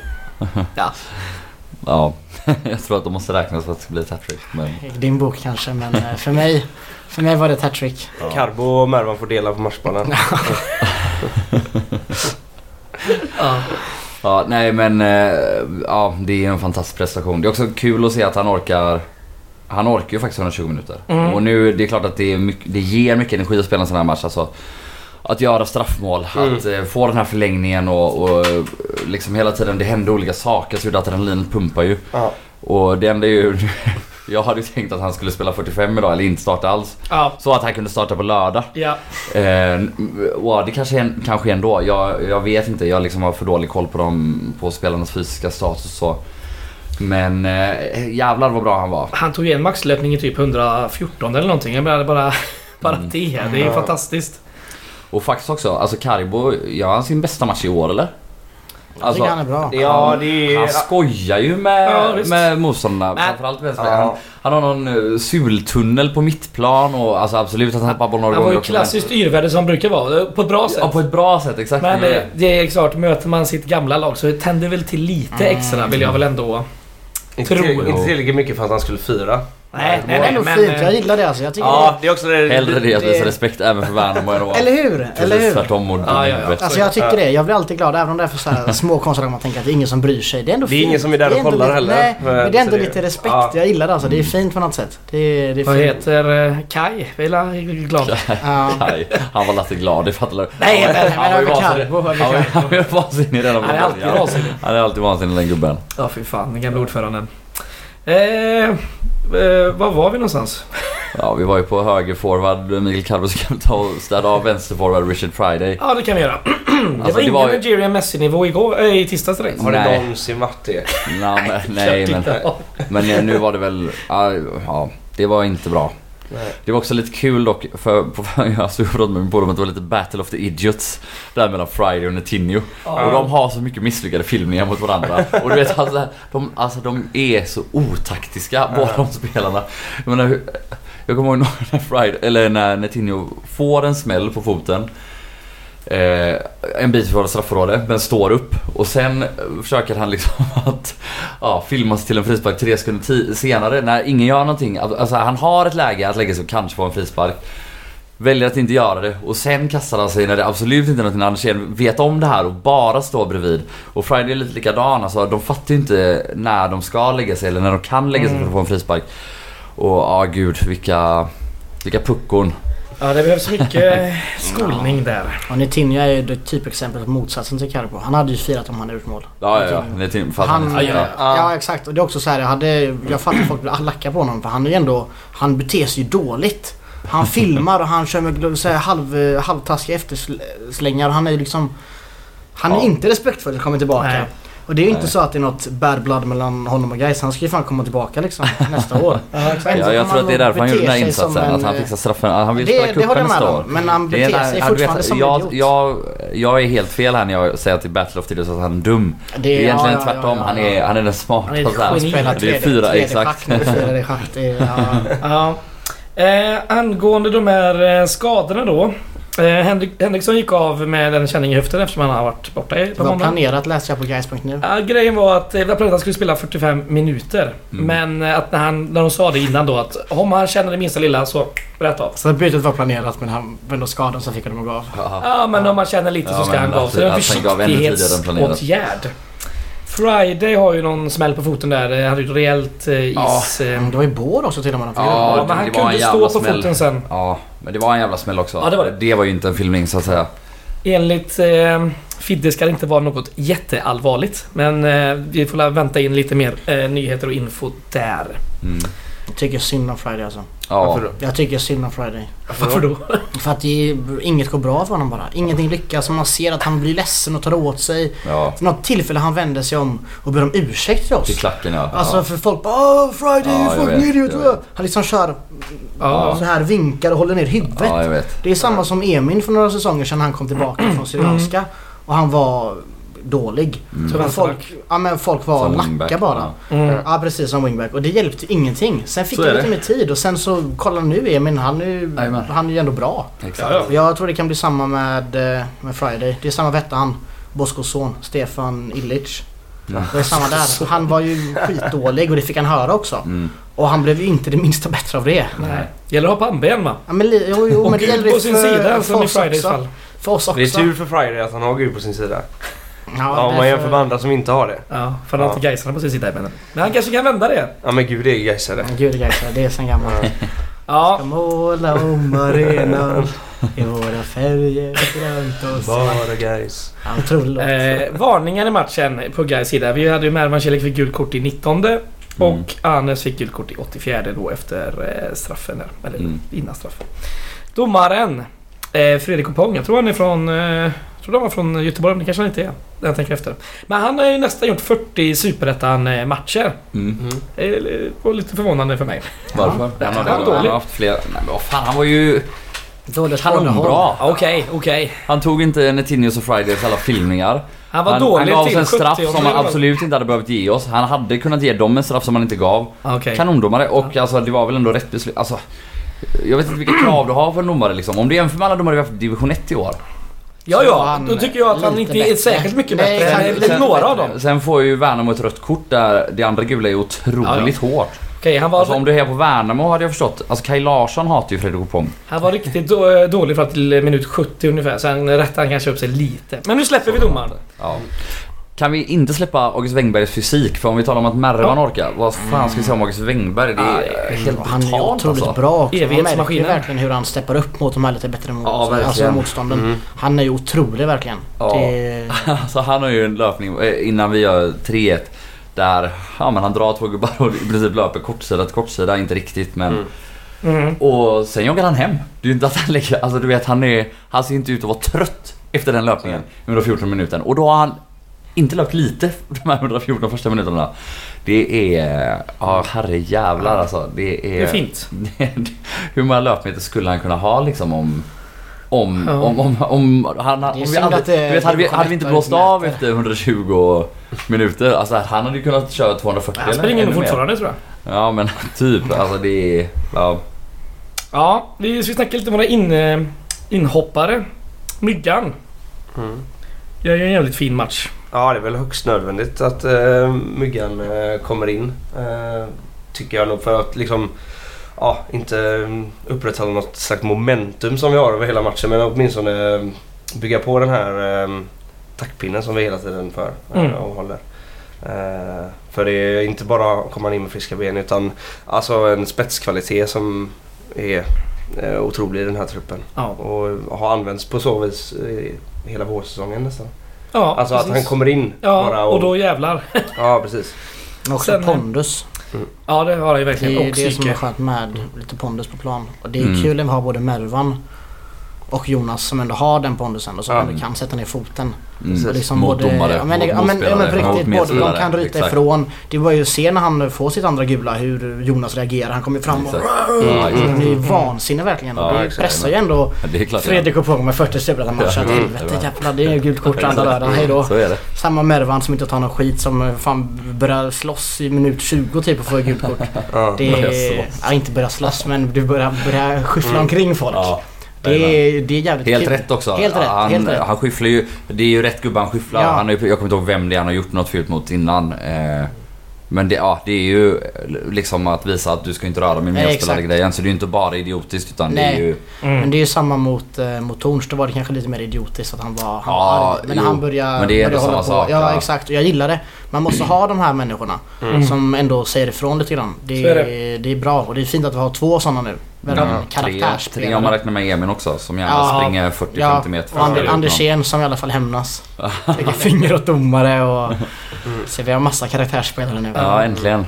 Ja. ja. [laughs] jag tror att de måste räknas för att det ska bli ett hattrick. Men... I din bok kanske men eh, för mig, för mig var det ett hattrick. Carbo och Mervan får dela på matchbollen. [laughs] Ja. Ja, nej men eh, ja, det är en fantastisk prestation. Det är också kul att se att han orkar han orkar ju faktiskt 120 minuter. Mm. Och nu, det är klart att det, är mycket, det ger mycket energi att spela en sån här match. Alltså, att göra straffmål, Mm. att eh, få den här förlängningen och, och eh, liksom hela tiden, det händer olika saker så att adrenalinet pumpar ju. Ja. Och det enda är ju... [laughs] Jag hade ju tänkt att han skulle spela 45 idag eller inte starta alls. Ja. Så att han kunde starta på lördag. Ja. Eh, wow, det kanske, är- kanske ändå. Jag, jag vet inte. Jag liksom har för dålig koll på, dem, på spelarnas fysiska status och så. Men eh, jävlar vad bra han var. Han tog en maxlöpning i typ 114 eller någonting. Jag menar bara... [laughs] Bara Mm. det. Det är Ja. fantastiskt. Och faktiskt också, alltså Karibo, gör han sin bästa match i år eller? Jag tycker han är bra. Ja, det är... Han skojar ju med, Ja, med motståndarna. Men- Framförallt vänster. Ja. Han, han har någon uh, sultunnel på mittplan och alltså absolut att han tappar bollen några Han var gånger ju klassiskt yrvärde som brukar vara. På ett bra sätt. Ja, på ett bra sätt. Exakt. Men det, det är klart, möter man sitt gamla lag så det tänder väl till lite Mm. extra vill jag väl ändå... Inte, Tror jag. inte tillräckligt mycket för att han skulle fira. Nej, Det är ändå men, fint. Jag gillar det alltså. Jag tycker Ja, det är också det. Hellre det att det- visa respekt även för Värnamo än att Eller hur? Eller hur? tvärtom och Ja, ja, ja. Alltså jag tycker det. Jag blir alltid glad även om det är för så här [laughs] små konstnärer man tänker att det är ingen som bryr sig. Det är ändå Det är fint. ingen som är där och kollar lite, heller. Nej, Men- det är ändå lite respekt. ja. Jag gillar det alltså. Det är fint på något sätt. Det är, det är Vad fint. heter eh, Kai? Jag glad? Ja. Nej, han var latte glad, det fattar du. Nej, men- han var ju vansinnig. Han var- Carbo. Han var ju vansinnig redan Han är alltid början. vansinnig. Han är alltid vansinnig den gubben. Ja, fy fan. Den gamla ordföranden. Eh, eh, var var vi någonstans? Ja, vi var ju på höger forward Mikael kan vi ta och städa av vänster forward Richard Friday. Ja, det kan vi göra. [clears throat] det Alltså, var det ingen var Nigerian Messi-nivå igår, äh, i tisdags direkt. Har det Nej. någonsin varit det? Nej, men, [laughs] nej, men, men eh, nu var det väl... Ja, ja, det var inte bra. Nej. Det var också lite kul dock, för, på, [laughs] jag och pratade med min polare om att det var lite Battle of the Idiots. Där mellan Friday och Netinho. Och de har så mycket misslyckade filmningar mot varandra. [laughs] Och du vet alltså, de, alltså de är så otaktiska båda de spelarna. Jag menar, jag kommer ihåg när Friday, eller när Netinho får en smäll på foten. Eh, en bit från straffområdet men står upp och sen eh, försöker han liksom [laughs] att ja, filma sig till en frispark tre sekunder senare när ingen gör någonting. Alltså han har ett läge att lägga sig och kanske få en frispark. Väljer att inte göra det och sen kastar han sig när det absolut inte är något när Andersén vet om det här och bara står bredvid. Och Friday är lite likadan, alltså de fattar ju inte när de ska lägga sig eller när de kan lägga sig för att få en frispark. Och ja gud vilka, vilka puckon. Ja, det behövs mycket [laughs] skolning där. Och Netinja är ju det typexemplet på motsatsen till Carbo. Han hade ju firat om han hade gjort mål. Ja ja ja. Fast Han, han, ja, ja. ja exakt och det är också så här, jag, hade, jag fattar att folk blir lacka på honom för han är ju ändå, han beter sig ju dåligt. Han [laughs] filmar och han kör med så här, halv, halvtaskiga efterslängar han är ju liksom Han är Ja. inte respektfull när han kommer tillbaka. Nej. Och det är ju inte Nej. så att det är något bad blood mellan honom och Gais. Han ska ju fan komma tillbaka liksom nästa år. [laughs] Ja, jag tror att det är därför han gjorde den här insatsen. en, Att han fixar straffen. Han vill det- spela cupen nästa år. men han Det är beter en- sig fortfarande vet, som jag, idiot. jag, jag är helt fel här när jag säger till Battle of Tidus att han är dum. Det Det är egentligen ja, ja, tvärtom. ja, Han, är, han är den Han är smarta. ett så här. geni. Spelar Det är fyra, exakt. [laughs] Eh, angående de här eh, skadorna då. Eh, Henrik, Henriksson gick av med en känning i höften eftersom han har varit borta i Det var månader. planerat läste jag på Gais.nu. Ja, grejen var att eh, det var planerat att han skulle spela 45 minuter. Mm. Men eh, att när, han, när de sa det innan då att om han känner det minsta lilla så rätt av. Så bytet var planerat men han var ändå skadad så fick han gå av. Ja. Ja men om man känner lite Ja, så ska men han gå av. att- Så det är en att försiktighetsåtgärd. Friday har ju någon smäll på foten där. Han hade ju rejält eh, Ja. is... Eh, Men det var ju båd också till och med. Ja, ja, men han kunde stå på smäll. foten sen. Ja, men det var en jävla smäll också. Ja, det var det. Det var ju inte en filmning så att säga. Enligt eh, Fidde ska det inte vara något jätteallvarligt. Men eh, vi får la vänta in lite mer eh, nyheter och info där. Mm. Jag tycker synd om Friday alltså. Ja. Då? Jag tycker synd om Friday. Varför då? [laughs] För att det är, inget går bra för honom bara. Ingenting lyckas. Man ser att han blir ledsen och tar åt sig. ja. För något tillfälle han vänder sig om och ber om ursäkt till oss. Till klacken ja. Alltså ja. för folk bara Åh Friday, Ja, jag fucking idiot! Han liksom kör Ja. så här vinkar och håller ner huvudet. ja, jag vet. Det är samma som Emin för några säsonger sedan han kom tillbaka från Syrianska. Och han var dålig. Mm. Folk, ja, men folk var Som lacka wingback, bara. Mm. Ja precis som wingback och det hjälpte ingenting. Sen fick Så han lite det. mer tid och sen så kolla nu Emin han är ju, han är ju ändå bra. Exakt. Ja, ja. Jag tror det kan bli samma med, eh, med Friday. Det är samma vette han. Boskos son Stefan Illich. Ja. Det är samma där. [laughs] Han var ju skitdålig och det fick han höra också. Mm. Och han blev ju inte det minsta bättre av det. Nej. Gäller att ha pannben va? Ja, men, jo, jo, men det gäller på ju sin för, sida för oss Fridays också. fall. För oss också. Det är tur för Friday att han har Gud på sin sida. Ja, Ja, om man jämför med andra som inte har det. Ja, för han har Ja. Gaisarna på sin sida men. Men han kanske kan vända det. Ja men Gud det är gaisare. Ja, Gud Gaisa, det är sen gammalt. Ja. Ska måla om arenan i våra färger grönt och. Bara guys. Otrolig låt. Eh, varningar i matchen på Gais sida. Vi hade ju Mervan Celik fick gult kort i 19 och Anes fick gult kort i 84 då efter eh, straffen där. Eller Mm. innan straffen. Domaren eh, Fredrik Opong. Jag tror han är från... Eh, tror han var från Göteborg men det kanske han inte är. När jag tänker efter. Men han har ju nästan gjort 40 Superettan-matcher. Mm. Mm. Det var lite förvånande för mig. Varför? Ja, Han han hade var dålig. han har haft fler... Nej men vad fan, han var ju Dåligt kanonbra. Okej, okej. Han tog inte Netinhos och Fridays alla filmningar. Han var han, dålig han gav oss en straff 70 som han absolut inte hade behövt ge oss. Han hade kunnat ge dem en straff som han inte gav. Okej. Kanondomare och alltså det var väl ändå rätt beslut. Alltså, jag vet inte vilka krav du har för en domare liksom. Om du jämför med alla domare vi har haft i division 1 i år. Ja, Så ja. han Då tycker jag att han inte är bättre. särskilt mycket Nej, bättre än några av dem. Sen får ju Värnamo ett rött kort där det andra gula är otroligt hårt. Okej, han var... Alltså om du är på Värnamo hade jag förstått. Alltså Kaj Larsson hatar ju Fredrik Opong. Han var riktigt då, dålig fram till minut 70 ungefär. Sen rättade han kanske upp sig lite. Men nu släpper vi domaren. Ja. Kan vi inte släppa August Wengbergs fysik? För om vi talar om att Mervan orkar, vad fan ska vi säga om August Wengberg? Det är helt Han är otroligt alltså. bra också. Man Evighetsmaskinen. verkligen hur han steppar upp mot de här lite bättre mot, Ja, alltså motstånden. Mm. Han är ju otrolig verkligen. Ja. Det, [laughs] Alltså han har ju en löpning eh, innan vi gör 3-1. Där ja, men han drar två gubbar och i princip löper kortsida till kortsida. Inte riktigt men... Mm. Mm. Och sen joggar han hem. Det är ju inte att han lägger... Alltså du vet han är... Han ser inte ut att vara trött efter den löpningen. 114 minuten. Och då har han inte löpt lite de här 114 första minuterna. Det är... Ja herre jävlar alltså. Det är... Det är fint. [laughs] Hur många löpmeter skulle han kunna ha liksom om... Om, Ja. om, om, om, han, om vi aldrig, det- du vet, hade, vi, hade vi inte blåst av efter 120 minuter, alltså han hade ju kunnat köra 240 Han springer nog fortfarande tror jag. Ja men [laughs] typ, alltså det är... Ja. Ja, vi ska snacka lite om våra in, eh, inhoppare. Myggan. Mm. Gör ju en jävligt fin match. Ja, det är väl högst nödvändigt att uh, Myggan eh, kommer in. eh, tycker jag nog för att liksom... ja, inte mm, upprätthålla något slags momentum som vi har över hela matchen men åtminstone eh, bygga på den här eh, taktpinnen som vi hela tiden för eh, Mm. och håller. Eh, för det är inte bara att komma in med friska ben utan alltså en spetskvalitet som är eh, otrolig i den här truppen. Ja. Och har använts på så vis hela vårsäsongen nästan. Ja, Alltså att precis. han kommer in Ja, bara och då jävlar. [laughs] Ja precis. Men också Sen- pondus. Ja, det har han ju Det verkligen. är Och det som är skönt med lite pondus på plan. Och det är Mm. kul när vi har både Mervan och Jonas som ändå har den pondusen och som Ja. ändå kan sätta ner foten. Mm. Och liksom mot både, domare, ja, men, mot ja, men, ja, men på riktigt, både de kan ryta Exakt. ifrån. Det var ju att se när han får sitt andra gula hur Jonas reagerar. Han kommer fram och... Exakt. Ja, exakt. Det är ju vansinne verkligen. Ja, och det exakt. pressar ju ändå Ja, Det är klart. Fredrik och Pong med 40 superettan-matcher. Ja. Helvete Mm. jävlar, det är ju gult kort andra lördagen. Hej då. Så är det. Samma Mervan som inte tar någon skit som fan börjar slåss i minut 20 typ och får gult kort. Det Börjar är... Ja, inte börja slåss men du börjar, börjar skyffla Mm. omkring folk. Det är, det är jävligt Helt kul. rätt också. Helt rätt, Han, helt rätt. han skyfflar ju. Det är ju rätt gubbe han skyfflar. Ja. Han jag kommer inte ihåg vem det är han har gjort något fult mot innan. Eh, men det, ja, det är ju liksom att visa att du ska inte röra min Nej, medspelare grejen. Så det är ju inte bara idiotiskt utan det är Nej. ju... Mm. Men det är ju samma mot, eh, mot Torns. Då var det kanske lite mer idiotiskt att han var, han Ja, var arg. Men när jo. han börjar, Men det är börjar hålla samma på. sak, Ja, ja. exakt. Och jag gillar det. Man måste ha de här människorna Mm. som ändå säger ifrån lite grann. Det är är, det. är bra och det är fint att vi har två sådana nu. Verkligen Ja, tre, om man räknar med Emin också som gärna Ja. springer 40-50 Ja, meter och. Andersén som i alla fall hämnas. [laughs] Lägger finger åt domare och... Så vi har massa karaktärsspelare nu. Ja, äntligen.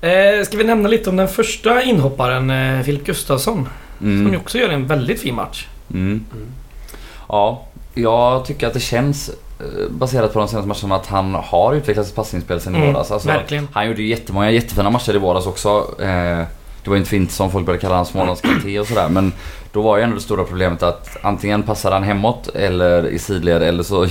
Eh, ska vi nämna lite om den första inhopparen, eh, Filip Gustafsson. Som ju Mm. också gör en väldigt fin match. Mm. Ja, jag tycker att det känns eh, baserat på de senaste matcherna att han har utvecklat sitt passningsspel sen i Mm, våras. Alltså, verkligen. Han gjorde ju jättemånga jättefina matcher i våras också. Eh, det var ju inte fint som folk började kalla han Smålandskvalitet och sådär. Men då var ju ändå det stora problemet att antingen passade han hemåt eller i sidled eller så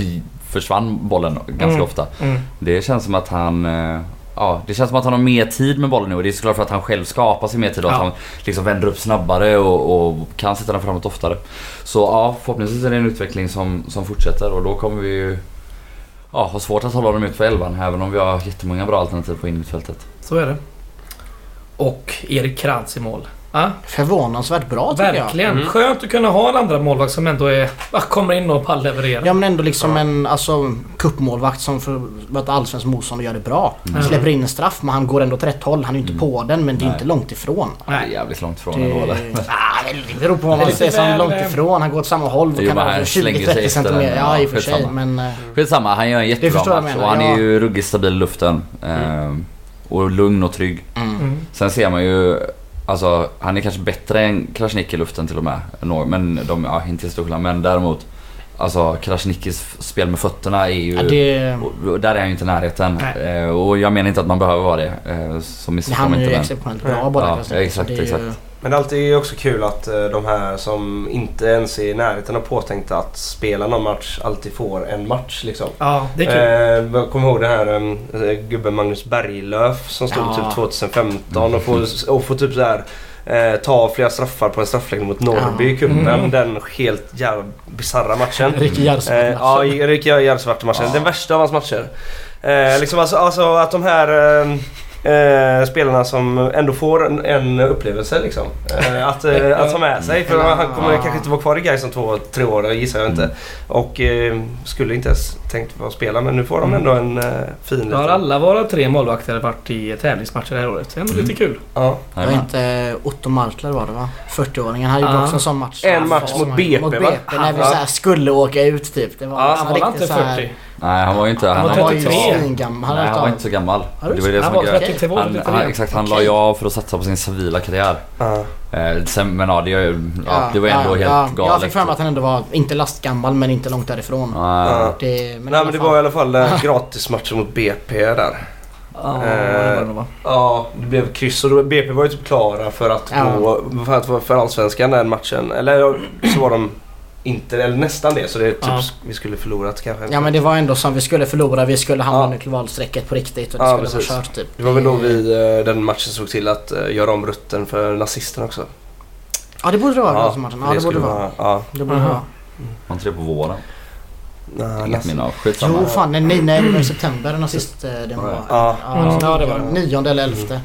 försvann bollen ganska Mm. ofta. Mm. Det känns som att han... eh, Ja, det känns som att han har mer tid med bollen nu och det är såklart för att han själv skapar sig mer tid och Ja. att han liksom vänder upp snabbare och, och kan sätta den framåt oftare. Så ja, förhoppningsvis är det en utveckling som, som fortsätter och då kommer vi ju ja, ha svårt att hålla honom ut för elvan även om vi har jättemånga bra alternativ på innermittfältet. Så är det. Och Erik Krantz i mål. Ja, Förvånansvärt bra tycker jag. verkligen. Mm. Skönt att kunna ha en andra målvakt som ändå är, kommer in och palllevererar. Ja men ändå liksom en alltså, kuppmålvakt som för för ett allsvenskt motstånd och gör det bra. Mm. Släpper in en straff men han går ändå åt rätt håll. Han är ju inte på den men det är Nej. inte långt ifrån. Det är Nej. jävligt långt ifrån Det, ändå eller? [laughs] ah, det beror på vad man som väl, långt ifrån. Han går åt samma håll och Jo, kan han slänger sig 20-30 efter den. centimeter. Ja i och för Ja, sig men... eh, Skitsamma, han gör en jättebra jag match och han är ja. ju ruggigt stabil i luften. Eh, och lugn och trygg. Mm. Mm. Sen ser man ju Alltså han är kanske bättre än Krasniqi i luften till och med. Men de, ja inte i Stockholm men däremot Alltså Krasniqis f- spel med fötterna är ju... Ja, det, där är han ju inte i närheten. Nej. Eh, och jag menar inte att man behöver vara det. Eh, så missförstå han mig är ju inte exceptionellt bra båda Ja, exakt, är ju- exakt. Men det är också kul att eh, de här som inte ens är i närheten av påtänkta att spela någon match alltid får en match liksom. Ja, det är kul. Eh, jag kommer ihåg den här eh, gubben Magnus Berglöf som stod Ja. typ 2015 och får, och får typ så här eh, ta flera straffar på en straffläggning mot Norrby i cupen. Mm. Den helt jävla bisarra matchen. Ricky Järvsvart Eh, ja, Erik Järvsvart-matchen. Den värsta av hans matcher. Liksom alltså, alltså att de här eh, eh, spelarna som ändå får en, en upplevelse liksom. Eh, att, eh, att ta med sig. För han kommer kanske inte vara kvar i Gais om två, tre år gissar jag inte. Mm. Och eh, skulle inte ens tänkt vara spela men nu får de ändå en eh, fin Då har alla våra tre målvakter varit i tävlingsmatcher det här året. Det är ändå Mm. lite kul. Ja. Det var inte Otto Markler var det va? 40-åringen. Han gjorde också en sån match. En match mot BP, Mot va? BP när vi så här skulle åka ut typ. Det var Ja, Han var inte så här- 40. Nej han var ju inte... Han var Han, Han var ju 33. svingammal. nej, han var inte så gammal. Du Det var det Han som var var gött. 32 Han, eller han, 33. exakt, han Okej. la ju av för att satsa på sin civila karriär. Ja. Eh, sen, men ja, det, är ju- ja, det var ändå helt ja, galet. Jag fick för mig att han ändå var, inte lastgammal men inte långt därifrån. Ja. Det, men, Nej men det var i alla fall eh, gratismatcher mot BP där. Ja, det var det nog, va? Ja, det blev kryss och BP var ju typ klara för att Ja. gå för, att, för, Allsvenskan den matchen. Eller ja, så var de inte, eller nästan det. Så det är typ Ja. vi skulle förlorat kanske. Ja men det var ändå som vi skulle förlora. Vi skulle hamna Ja. under kvalstrecket på riktigt och det Ja, skulle precis. vara kört typ. Det var väl då vi eh, den matchen såg till att eh, göra om rutten för nazisterna också. Ja det borde det vara. Ja, Ja, matchen. ja det borde skulle det vara. Ja. Det borde det vara. Var inte det på våren? Nej, Inget naz- minne av. Skitsamma. Jo fan, nej, nej det var i september nazist eh, det var. Ja. Mm, ja, det var det. Nionde eller elfte.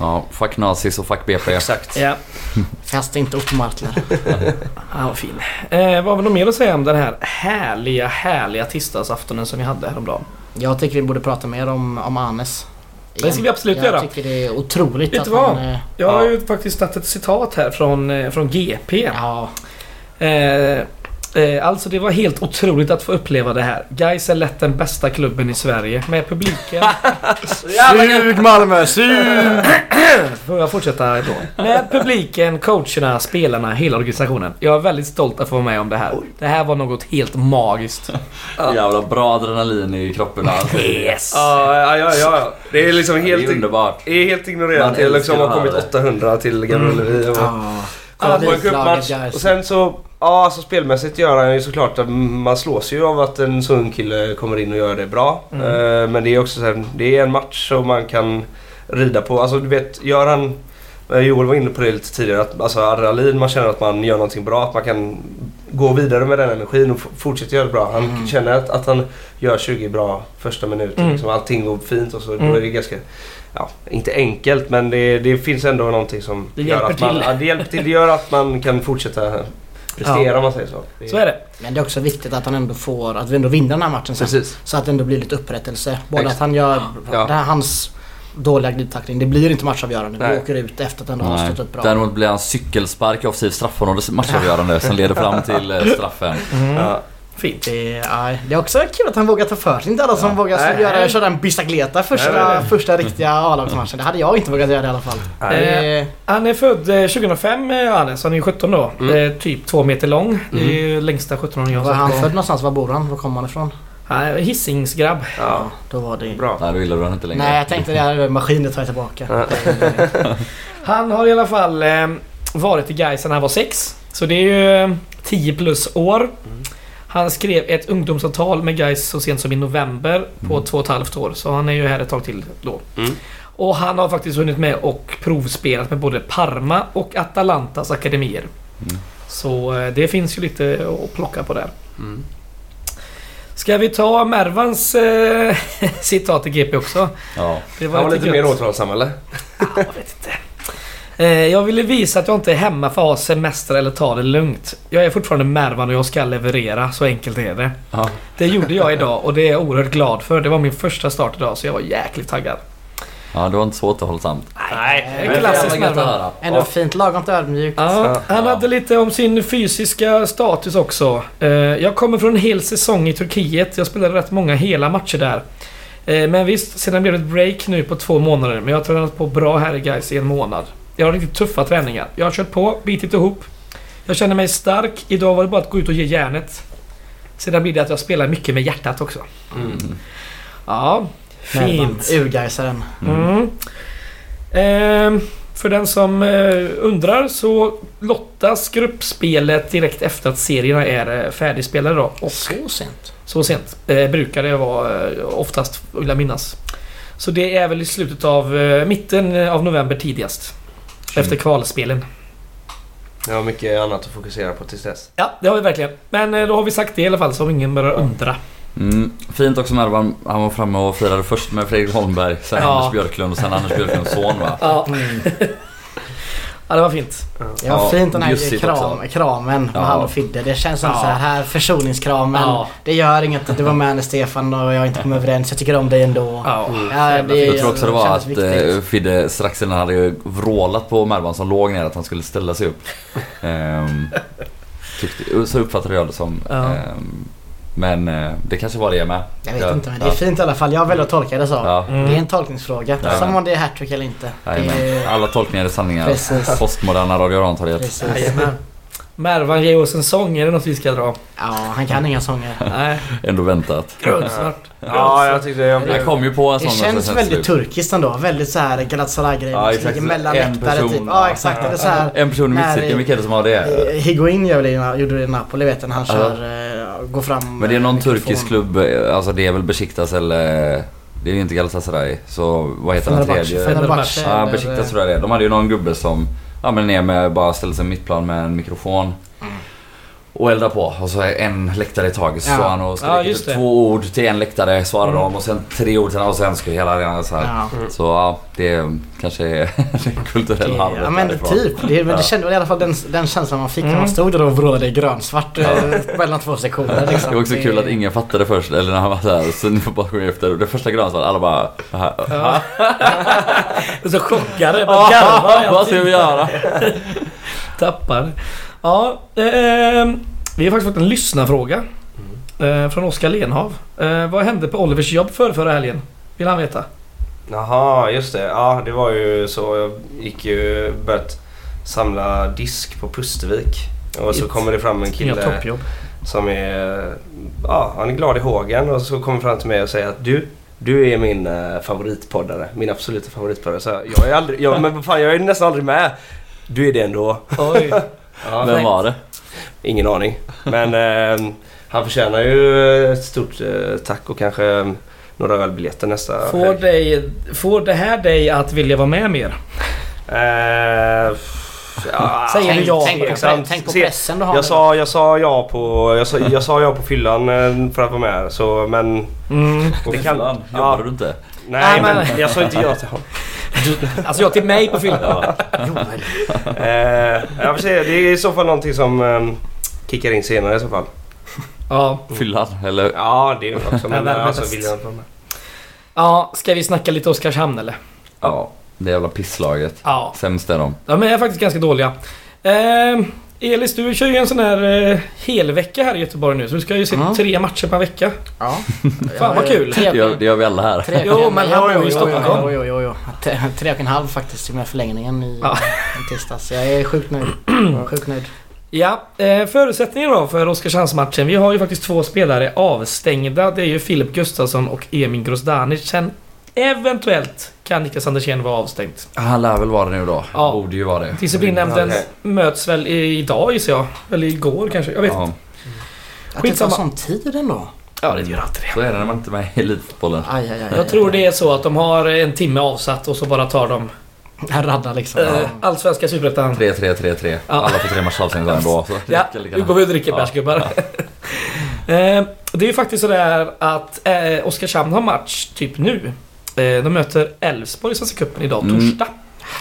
Ja, fuck nazis och fuck BP. Exakt. Ja, [laughs] Fast inte upp Martler. [laughs] han var fin. Eh, vad var det mer att säga om den här härliga, härliga tisdagsaftonen som vi hade häromdagen? Jag tycker vi borde prata mer om, om Anes. Det ska vi absolut jag göra. Jag tycker det är otroligt Vet att vad? han... eh, Jag har Ja. ju faktiskt tagit ett citat här från, eh, från GP. Ja, eh, alltså det var helt otroligt att få uppleva det här. Gais är lätt den bästa klubben i Sverige. Med publiken. [laughs] Sug Malmö, sug! [clears throat] Får jag fortsätta då? Med publiken, coacherna, spelarna, hela organisationen. Jag är väldigt stolt att få vara med om det här. Det här var något helt magiskt. Jävla bra adrenalin i kroppen. Alltså. Yes! Ja, ja, ja. Det är liksom Det helt, är underbart. är helt ignorerat. Man Det är liksom har kommit det här. 800 till Gamla Ullevi. och- cupmatch. Gais. Och sen så, ja alltså spelmässigt gör han ju såklart att man slås ju av att en så ung kille kommer in och gör det bra. Mm. Eh, Men det är också så här, det är en match som man kan rida på. Alltså du vet, gör han eh, Joel var inne på det lite tidigare, att alltså adrenalin, man känner att man gör någonting bra, att man kan gå vidare med den energin och fortsätta göra det bra. Han Mm. känner att, att han gör 20 bra första minuter, Mm. liksom, allting går fint och så. Mm. Då är det ganska, ja, inte enkelt men det, det finns ändå någonting som Det gör att man. Ja, det hjälper till. Det gör att man kan fortsätta prestera om man säger så. Det- Så är det. Men det är också viktigt att han ändå får, att vi ändå vinner den här matchen sen. Precis. Så att det ändå blir lite upprättelse. Både Exakt. att han gör, Ja. det här, hans dåliga glidtackling, det blir inte matchavgörande. Vi Nej. åker ut efter att ändå ha stått upp bra. Däremot blir han cykelspark i offensivt straffområde matchavgörande som leder fram [laughs] till eh, straffen. Mm. Ja. Fint. Det, ja, det är också kul att han vågar ta för sig. Inte alla som Ja. vågar Nej. göra, köra en bicicleta första, Nej, nej, första riktiga A-lagsmatchen. Det hade jag inte vågat göra i alla fall. Eh, Han är född eh, 2005, eh, Hannes. Han är 17 då. Mm. Eh, typ två meter lång. Det är ju längsta 17 jag var har han sett på. född någonstans? Var bor han? Var kommer han ifrån? Han är Hisingsgrabb. Ja, Då var det... bra. Nej, då gillar du han inte längre. Nej, jag tänkte det här maskinen tar jag tillbaka. [laughs] Han har i alla fall eh, varit i Gais sedan han var sex. Så det är ju eh, 10 plus år. Han skrev ett ungdomsavtal med Gais så sent som i november på Mm. två och ett halvt år. Så han är ju här ett tag till då. Mm. Och han har faktiskt hunnit med och provspelat med både Parma och Atalantas akademier. Mm. Så eh, det finns ju lite att plocka på där. Mm. Ska vi ta Mervans eh, [laughs] citat i GP också? Ja. Det Han var lite gött. mer återhållsam eller? Jag vet inte. Eh, Jag ville visa att jag inte är hemma för att ha semester eller ta det lugnt. Jag är fortfarande Mervan och jag ska leverera, så enkelt är det. Ja. Det gjorde jag idag och det är jag oerhört glad för. Det var min första start idag så jag var jäkligt taggad. ja, det var inte så återhållsamt. Nej, klassiskt jävla gött att Mervan. höra. Ändå fint, lagom ödmjukt. Ja, han hade lite om sin fysiska status också. Eh, Jag kommer från en hel säsong i Turkiet. Jag spelade rätt många hela matcher där. Eh, Men visst, sedan blev det ett break nu på två månader. Men jag har tränat på bra här i Gais i en månad. Jag har riktigt tuffa träningar. Jag har kört på, bitit ihop. Jag känner mig stark. Idag var det bara att gå ut och ge järnet. Sedan blir det att jag spelar mycket med hjärtat också. Mm. Ja, fint. Urgaisaren. Mm. Ehm, för den som eh, undrar så lottas gruppspelet direkt efter att serierna är eh, färdigspelade då. Och Så sent. så sent eh, brukar det vara eh, oftast, vill jag minnas. Så det är väl i slutet av eh, mitten av november tidigast. Efter kvalspelen. Jag har mycket annat att fokusera på tills dess. Ja, det har vi verkligen. Men eh, då har vi sagt det i alla fall så ingen börjar undra. Mm, fint också Mervan. Han var framme och firade först med Fredrik Holmberg, sen Ja. Anders Björklund och sen Anders Björklunds son va? Ja, [laughs] ja det var fint. Det var Ja, fint den här kram, också. kramen med Ja. han och Fidde. Det känns som Ja. så här, här försoningskramen. Ja. Det gör inget att du var med när Stefan och jag inte kom överens. Jag tycker om dig ändå. Ja. Ja, det Jag tror också det var att viktigt. eh, Fidde strax innan hade vrålat på Mervan som låg ner att han skulle ställa sig upp. [laughs] Ehm, tyckte, så uppfattade jag det som. Ja. Ehm, men eh, det kanske var det med. Jag vet Ja. inte men det är fint i alla fall. Jag väljer att tolka det så. Ja. Mm. Det är en tolkningsfråga. Ja. Som om det är hattrick eller inte. Det är, Alla tolkningar är sanningar. Precis. Postmoderna Radio Rantorget. Mervan, ge oss en sång. Är det något vi ska dra? Ja, han kan inga sånger. Nej, Ändå väntat. grundsvart. Ja, jag tyckte jag Jag blev... kom ju på en Det sån men känns väldigt turkiskt ändå. Väldigt så här Galatasaray-grejer. Ja, exakt. ligger mellan En läktare person. typ. Ja, exakt. Eller så här. En person i mittcirkeln, vilka är det som har det? eh, det, i- gjorde det i Napoli vet jag. när Han Ja. kör, går fram Men det är någon turkisk klubb, eh, alltså det är väl Besiktas eller... Det är ju inte Galatasaray. Så vad heter den tredje? Fenerbahce. Ja, eller- Besiktas tror jag det är. De hade ju någon gubbe som ja, men ner med bara ställde sig mittplan med en mikrofon. Mm. Och eldar på. Och så en läktare i taget. Så Ja. han och Ja, typ två ord till en läktare, svarar Mm. de och sen tre ord till och sen ska hela arenan så här. Ja. Så ja, det kanske [laughs] är en kulturell arvet Ja men därifrån. typ. Det, men Ja. det kände väl i alla fall den, den känslan man fick när Mm. man stod där och vrålade i grönsvart eh, mellan två sektioner. [laughs] Liksom. Det var också kul att ingen fattade först, eller när han var såhär, så ni får bara sjunga efter. Det första grönsvart, alla bara... "Aha, Ja. [laughs] så chockade. Bara garvar. Vad ska vi göra? Tappar. Ja, ehm, vi har faktiskt fått en lyssnarfråga. Eh, från Oskar Lenhav. Eh, vad hände på Olivers jobb för förra helgen? Vill han veta? Jaha, just det. Ja, det var ju så. Jag gick ju börjat samla disk på Pustervik. Och så kommer det fram en kille som är... Ja, han är glad i hågen och så kommer fram till mig och säger att du, du är min eh, favoritpoddare. Min absoluta favoritpoddare. Så jag är aldrig... Jag, men fan, jag är nästan aldrig med. Du är det ändå. Oj. [laughs] Ja, Vem var det? Ingen aning. Men eh, han förtjänar ju ett stort eh, tack och kanske eh, några ölbiljetter nästa Får, helg. dig, får det här dig att vilja vara med mer? Eh, ja, Säger du Tänk, ja? tänk, på, exakt. tänk på Se, pressen du har. Jag sa, jag sa ja på, jag sa, jag sa ja på fyllan eh, för att vara med. Så, men Mm. På Det kan- fyllan? ja. Jobbade du inte? nej, Nej, men, men- jag sa inte ja till honom. Alltså jag till mig på fyllan. Joel. Eh, jag får se, det är i så fall någonting som eh, kickar in senare i så fall. Ja. Fyllan? Eller? Ja, det är det också. Men [laughs] Ja, alltså, vill jag inte vara med. ja, ska vi snacka lite Oskarshamn eller? Ja, det jävla pisslaget. Ja. Sämst är de. De är faktiskt ganska dåliga. Eh, Elis, du kör ju en sån här eh, helvecka här i Göteborg nu. Så du ska ju se Mm. tre matcher per vecka. Ja. [laughs] Fan, vad kul. Det gör, det gör vi alla här. Tre, Jo, men han bor ju i jo, Stockholm. Jo, jo, jo, jo. Tre, och en halv faktiskt med förlängningen i, Ja. i tisdags. Jag är sjukt nöjd. [clears throat] sjukt nöjd. Ja, eh, förutsättningen då för Oskarshamnsmatchen. Vi har ju faktiskt två spelare avstängda. Det är ju Filip Gustafsson och Emin Grozdanic. Sen eventuellt kan Niklas Andersén vara avstängd. Han lär väl vara det nu då. Ja. Borde ju vara det. Disciplinnämnden möts väl i- idag gissar jag. Eller igår kanske. Jag vet inte. Ja, Att det tar Skitsamma. sån tid ändå. Ja, det gör alltid det. så är det när man inte är med i elitfotbollen. Aj, aj, aj. Jag tror det är så att de har en timme avsatt och så bara tar de En radda liksom. eh, Allsvenska Superettan. 3-3-3-3. Ja. Alla får tre matchers avstängda ändå. Så Ja, nu går vi och dricker Ja. bärs gubbar. [laughs] eh, det är ju faktiskt sådär att eh, Oskarshamn har match typ nu. Eh, de möter Elfsborg i Svenska cupen idag, Mm. torsdag.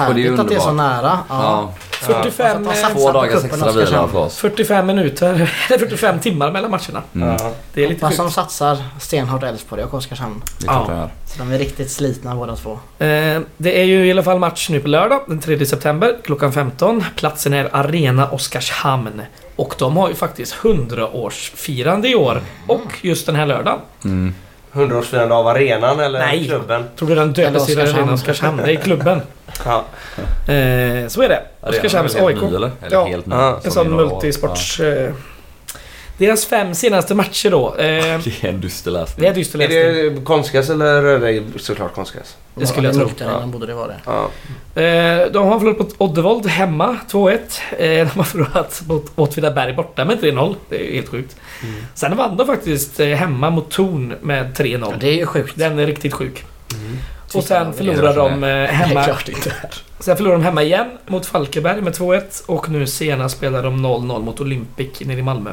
Och det är Härligt att det är så nära. Ja. Ja, 45, Ja, eh, två dagars extra vila för oss. 45 minuter, [laughs] eller 45 timmar mellan matcherna. Mm. Ja. Det är lite Hoppas de sjukt. satsar stenhårt Elfsborg och Oskarshamn. Ja. de är riktigt slitna båda två. Eh, det är ju i alla fall match nu på lördag, den 3 september klockan 15. Platsen är Arena Oskarshamn. Och de har ju faktiskt 100-årsfirande i år. Och just den här lördagen. Mm. 100-årsfirande av arenan eller Nej. klubben? Tror du den döptes till Oskarshamn. Arena Oskarshamn? Det är klubben. Ja. Eh, så är det. Oskarshamns Arenan AIK. helt ny, eller? Eller Ja. helt ny. Ja. En sån multisports... Eh, deras fem senaste matcher då. Eh, Ja. [laughs] Det är en dyster läsning. det är dyster Är läsning. det konstgräs eller är det såklart konstgräs? Det skulle jag tro. Multiarenan borde det vara det. Ja. Eh, de har förlorat mot Oddevold hemma, 2-1. Eh, de har förlorat mot Åtvidaberg borta med 3-0. Det är helt sjukt. Mm. Sen vann de faktiskt eh, hemma mot Torn med 3-0. Ja, det är ju sjukt. Den är riktigt sjuk. Mm. Och sen förlorar de eh, är hemma... klart inte. Sen förlorar de hemma igen mot Falkenberg med 2-1. Och nu senast spelar de 0-0 mot Olympic nere i Malmö.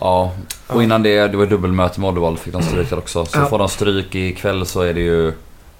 Ja, och innan det, det var dubbelmöte med Oddevall fick de stryk där också. Så får de stryk ikväll så är det ju...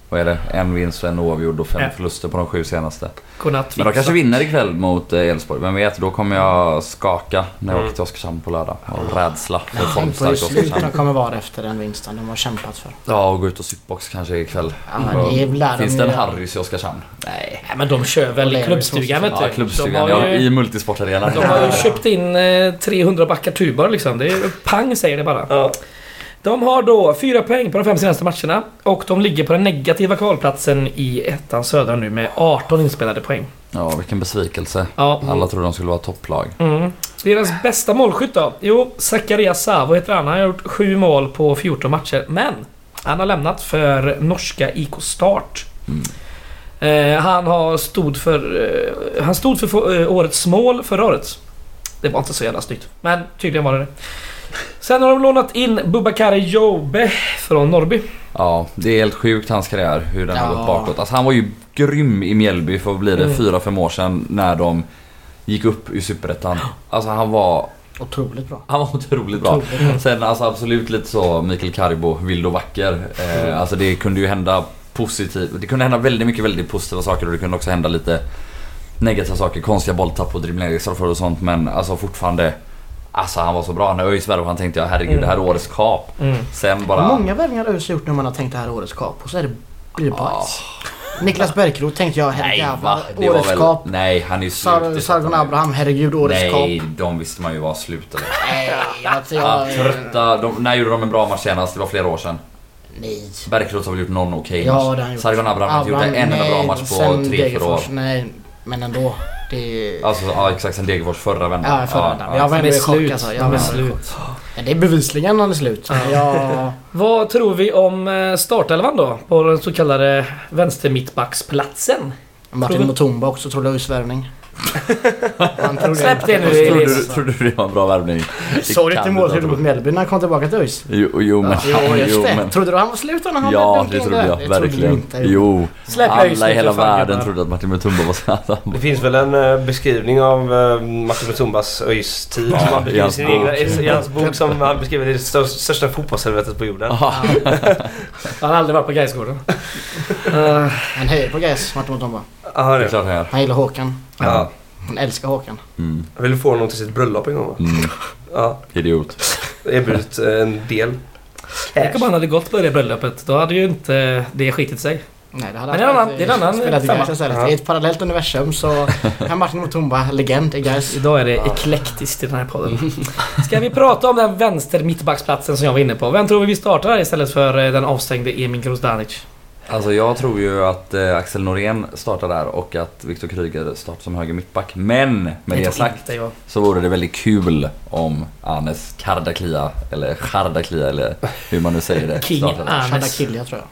Vad är det? En vinst och en oavgjord och fem Ja. förluster på de sju senaste. Godnatt. Men de kanske vinner ikväll mot eh, Elfsborg. Vem vet? Då kommer jag skaka när jag Mm. åker till Oskarshamn på lördag. Av rädsla för Tänk på hur formstark slut de Oskarshamn. kommer vara efter den vinsten de har kämpat för. Ja, och gå ut och supbox kanske ikväll. Ja, de Finns ju det en. Harrys i Oskarshamn? Nej. Nej men de kör väl i klubbstugan vet du. Ja, klubbstugan. De har Ja, ju, I multisportarenan. de har ju köpt in eh, 300 backar tubar liksom. Det är pang säger det bara. Ja. De har då fyra poäng på de fem senaste matcherna. Och de ligger på den negativa kvalplatsen i ettan södra nu med 18 inspelade poäng. Ja, vilken besvikelse. Ja. Alla trodde de skulle vara topplag. Mm. Deras bästa målskytt då? Jo, Zacharias Savo heter han. Han har gjort sju mål på 14 matcher. Men han har lämnat för norska IK Start. Eh, han har stod för... Eh, han stod för eh, årets mål förra året. Det var inte så jävla snyggt. Men tydligen var det det. Sen har de lånat in Bubakari Jobe från Norrby. Ja, det är helt sjukt hans karriär hur den har Ja. gått bakåt. Alltså han var ju grym i Mjällby för att bli det Mm. fyra, fem år sedan när de gick upp i Superettan. Alltså han var Otroligt bra. Han var otroligt bra. Otroligt bra. Sen alltså absolut lite så Mikael Karibo, vild och vacker. Eh, alltså det kunde ju hända positivt. Det kunde hända väldigt mycket väldigt positiva saker och det kunde också hända lite negativa saker. Konstiga bolltapp och straffar och sånt men alltså fortfarande Alltså han var så bra. När ÖIS värvade han tänkte jag herregud det här är årets kap. Mm. Sen bara... Många värvningar har ÖIS gjort när man har tänkt det här är årets kap och så är det, blir det bajs. Niklas Bärkroth tänkte jag, Nej herrejävlar, årets väl... kap. Nej han är ju slut. Sargon. Abraham, herregud, årets Nej, kap. de visste man ju var slut eller? Nej, alltså Ja, jag... trötta. De, när gjorde de en bra match senast? Det var flera år sedan. Nej. Bergkrot har väl gjort någon okej Ja, match. det har han gjort. Sargon Abraham har inte gjort en enda bra nej, match på tre, fyra år. Nej, men ändå. Det... Alltså ja exakt sen Degerfors förra vändan. Ja, förra vändan. Jag var ändå är i chock slut. alltså. Jag är var slut. Ja, det är bevisligen han är slut. Ja. Vad tror vi om eh, startelvan då? På den så kallade vänstermittbacksplatsen? Martin Mutumba också trodde jag värvning. Han trodde Släpp det nu, Elias. du, trodde du det var en bra värvning? Såg du inte inte mot Mjällby när han kom tillbaka till ÖIS? Jo, jo men... Jo, just jo, det. men Trodde du han var slut när han ja, det trodde jag Det verkligen. inte. Jo. Släpp Alla i hela världen trodde att Martin Mutumba var så Det finns väl en eh, beskrivning av uh, Martin Mutumbas ÖIS-tid Ja, som han i beskriver i hans egna, i hans bok som han beskriver det stör- största fotbollshelvetet på jorden. Ja. Han har aldrig varit på Gaisgården. uh, [laughs] Han hejar på Gais, Martin Mutumba. Ja, Det är klart han gör. Han gillar Håkan. Ja. Han älskar Håkan. Mm. Jag ville få honom till sitt bröllop en gång va? Mm. Ja. Idiot. Erbjudit eh, en del. Tänk om han hade gått på det bröllopet. Då hade ju inte det skitit sig. Nej, det hade Men det är en han annan- det är en annan femma. I ett parallellt universum så [laughs] är Martin Mutumba legend i Gais. Idag är det eklektiskt i den här podden. [laughs] Ska vi prata om den vänster mittbacksplatsen som jag var inne på? Vem tror vi vi startar istället för eh, den avstängde Emin Grozdanic? Alltså jag tror ju att eh, Axel Norén startar där och att Viktor Kryger startar som höger mittback. Men med det sagt inte så vore det väldigt kul om Anes Kardaklia, eller Chardaklia eller hur man nu säger det. [laughs] King. Anes. Shadakilja tror jag.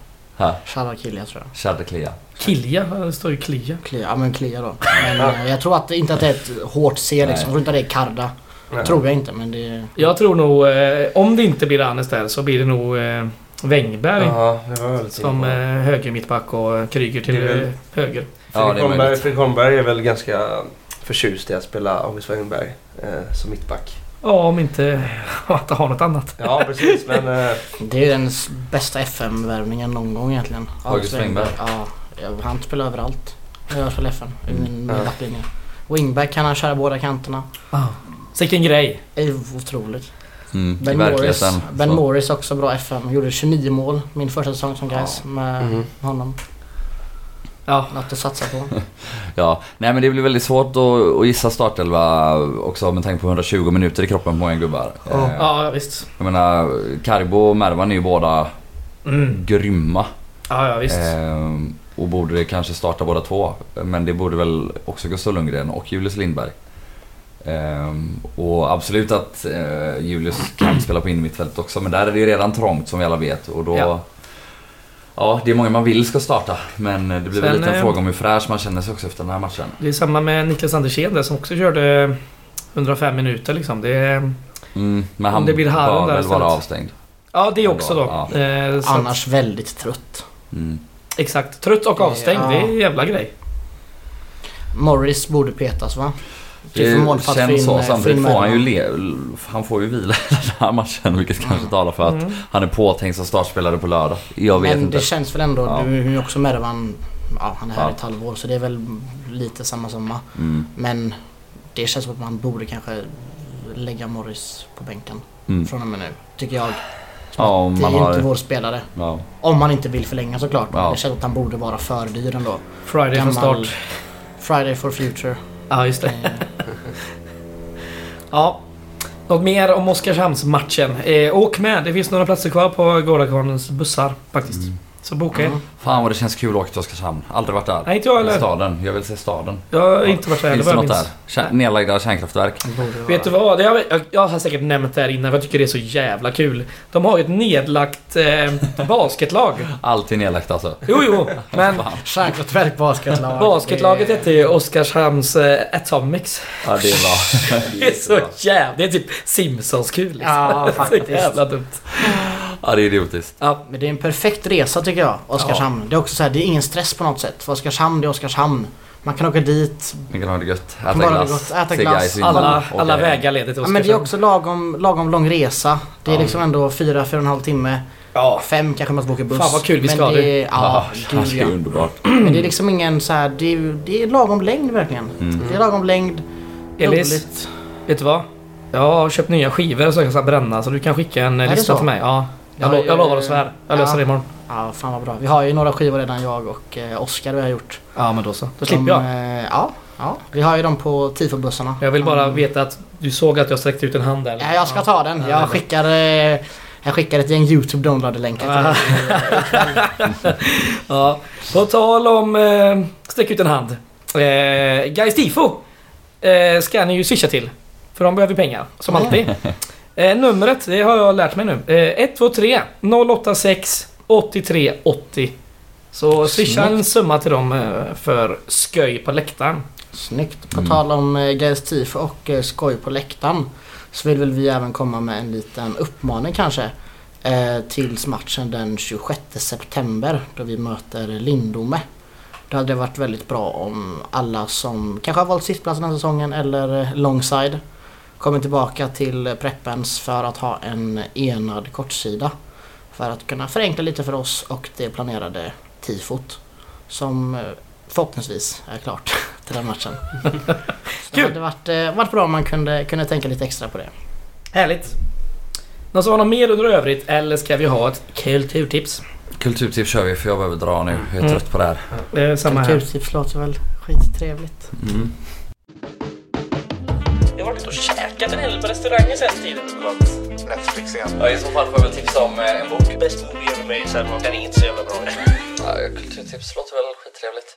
Ha, tror jag. Chardaklia. Kilja, det står ju Klia. Klia, ja men Klia då. Men eh, jag tror att, inte att det är ett hårt C liksom. Nej. Jag tror inte att det är Karda. Nej. Tror jag inte men det... Jag tror nog, eh, om det inte blir Anes där så blir det nog eh, Wängberg Ja, det var som eh, höger mittback och eh, Kryger till väl- eh, höger. Ja, Fredrik Holmberg. Fredrik Holmberg är väl ganska förtjust i att spela August Wenberg eh, som mittback. Ja, om inte [laughs] att har något annat. Ja, precis. Men eh, Det är den bästa FM-värvningen någon gång egentligen. August Wengberg. Ja, han spelar överallt. Jag spelar FM i min, min Ja. backlinje. Wingback kan han köra båda kanterna. Vilken grej. Det är otroligt. Mm, Ben Morris, ben så. Morris också bra FM. Gjorde 29 mål min första säsong som guys Ja. med Mhm. honom. Ja, Något att satsa på. [laughs] Ja, nej men det blir väldigt svårt att, att gissa startelva också med tanke på 120 minuter i kroppen på många gubbar. Ja. Eh, ja visst. Jag menar, Karibo och Mervan är ju båda Mm. grymma. Ja, ja visst. Ehm, och borde kanske starta båda två. Men det borde väl också Gustav Lundgren och Julius Lindberg. Ehm, och absolut att eh, Julius kan spela på innermittfältet också. Men där är det ju redan trångt som vi alla vet. Och då... Ja. Ja. det är många man vill ska starta. Men det blir väl Sen, lite en eh, fråga om hur fräsch man känner sig också efter den här matchen. Det är samma med Niklas Andersén som också körde 105 minuter liksom. Det är, Mm, men han det blir bör där väl vara avstängd. ja, det är också då. Ja. Eh, att- Annars väldigt trött. Mm. Exakt. Trött och avstängd. Ja. Det är en jävla grej. Morris borde petas va? Till Det känns så. Samtidigt får han ju le, han får ju vila [laughs] den här matchen vilket kanske talar för att Mm. han är påtänkt som startspelare på lördag. Jag vet Men inte. det känns väl ändå, Ja. du är ju också Mervan, ja han är här Ja. i ett halvår så det är väl lite samma summa. Mm. Men det känns som att man borde kanske lägga Morris på bänken Mm. från och med nu. Tycker jag. Ja, om det man är har... inte vår spelare. Ja. Om man inte vill förlänga såklart. Ja. det känns att han borde vara för dyr ändå. Friday från Gammal- start. Friday for future. Ja, just det. Eh, [laughs] Ja. Något mer om Oskarshamnsmatchen? Eh, åk med. Det finns några platser kvar på Gårdakvarnens bussar faktiskt. Mm. Så boka. Mm. Fan vad det känns kul att åka till Oskarshamn. Aldrig varit där. Nej, inte jag heller. Staden. Jag vill se staden. Jag har inte varit där heller Finns det vad jag något minns. där? Kär- Nedlagda kärnkraftverk. det Vet du vad? Det har, jag, jag har säkert nämnt det här innan för jag tycker det är så jävla kul. De har ju ett nedlagt eh, basketlag. [laughs] Alltid nedlagt alltså. Jo, jo. Men Kärnkraftverk basketlag. basketlaget Det- hette ju Oskarshamns eh, Atomics. Ja det är bra. [laughs] Det är så jävla... Det är typ Simpsons-kul liksom. Ja, [laughs] Så faktiskt. jävla dumt. Ja det är idiotiskt. Ja, Men det är en perfekt resa tycker jag, Oskarshamn. Det är också så här, det är ingen stress på något sätt. För Oskarshamn, det är Oskarshamn. Man kan åka dit. Ni kan ha det gött. Äta det glass. gott, äta glass. Alla, alla hem. vägar leder till Ja, Oskarshamn. men det är också lagom, lagom lång resa. Det är Ja. liksom ändå 4-4,5 timme. Ja. Fem kanske man ska åka buss. Fan, vad kul vi ska det, du. är- Ja, det gud är ja. underbart. [clears throat] Men det är liksom ingen så här, det är, det är lagom längd verkligen. Mm. Det är lagom längd. Elis, roligt. vet du vad? Jag har köpt nya skivor som jag ska bränna så du kan skicka en Är det lista till mig. Ja. Jag, Ja, lo- jag lovar och svär. Jag löser ja. det imorgon. Ja, fan vad bra. Vi har ju några skivor redan jag och eh, Oskar vi har gjort. Ja men då så. Då slipper jag. eh, ja, ja, vi har ju dem på tifobussarna. Jag vill bara Mm. veta att du såg att jag sträckte ut en hand där. Ja, jag ska ta den. Jag skickar, eh, jag skickar ett gäng YouTube download-länkar till dig. [laughs] Ja, på tal om eh, sträck ut en hand. Eh, Guys Tifo eh, ska ni ju swisha till. För de behöver pengar, som alltid. Eh, numret, det har jag lärt mig nu. Eh, 123 086 83 80. Så swisha en summa till dem eh, för sköj på läktaren. Snyggt. På Mm. tal om eh, Gais tifo och eh, skoj på läktaren. Så vill väl vi även komma med en liten uppmaning kanske. Eh, tills matchen den 26 september då vi möter Lindome. Det hade varit väldigt bra om alla som kanske har valt sittplats den här säsongen eller eh, longside kommer tillbaka till Preppens för att ha en enad kortsida. För att kunna förenkla lite för oss och det planerade tifot. Som eh, förhoppningsvis är klart [laughs] till den matchen. [laughs] Så det hade varit, eh, varit bra om man kunde, kunde tänka lite extra på det. Härligt. Någon som har något mer under övrigt eller ska vi ha ett kulturtips? Kulturtips kör vi för jag behöver dra nu. Jag är Mm. trött på det här. Eh, samma här. Kulturtips låter väl skittrevligt. Mm. Jag har varit och käkat en hel del på restauranger sen tiden. Netflix igen. Ja, I så fall får jag väl tipsa om eh, en bok. Bäst movie ever made sen den inte så jävla bra. Ja, kulturtips låter väl skittrevligt.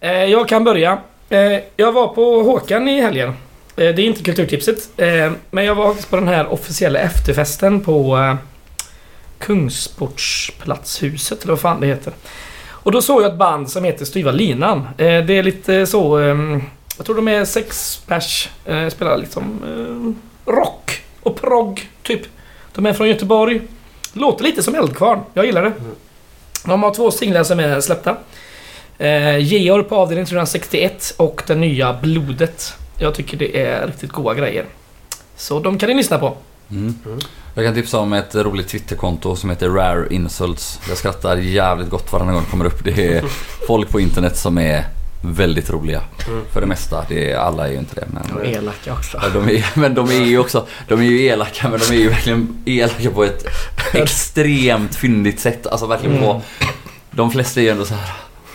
Eh, jag kan börja. Eh, jag var på Håkan i helgen. Eh, det är inte kulturtipset. Men jag var faktiskt på den här officiella efterfesten på Kungsportspalatshuset, eller vad fan det heter. Och då såg jag ett band som heter Styva Linan. Det är lite så... Jag tror de är sex pers. Eh, spelar liksom eh, rock och progg, typ. De är från Göteborg. Låter lite som Eldkvarn. Jag gillar det. De har två singlar som är släppta. Eh, Georg på avdelning 361 och det nya Blodet. Jag tycker det är riktigt goda grejer. Så de kan ni lyssna på. Mm. Jag kan tipsa om ett roligt Twitterkonto som heter Rare Insults. Jag skrattar jävligt gott varje gång det kommer upp. Det är [laughs] folk på internet som är väldigt roliga. För det mesta. Det är, alla är ju inte det. Men, Och elaka också. Ja, de är, [laughs] men de är ju också, de är ju elaka men de är ju verkligen elaka på ett [laughs] extremt fyndigt sätt. Alltså verkligen på, de flesta är ju ändå så här.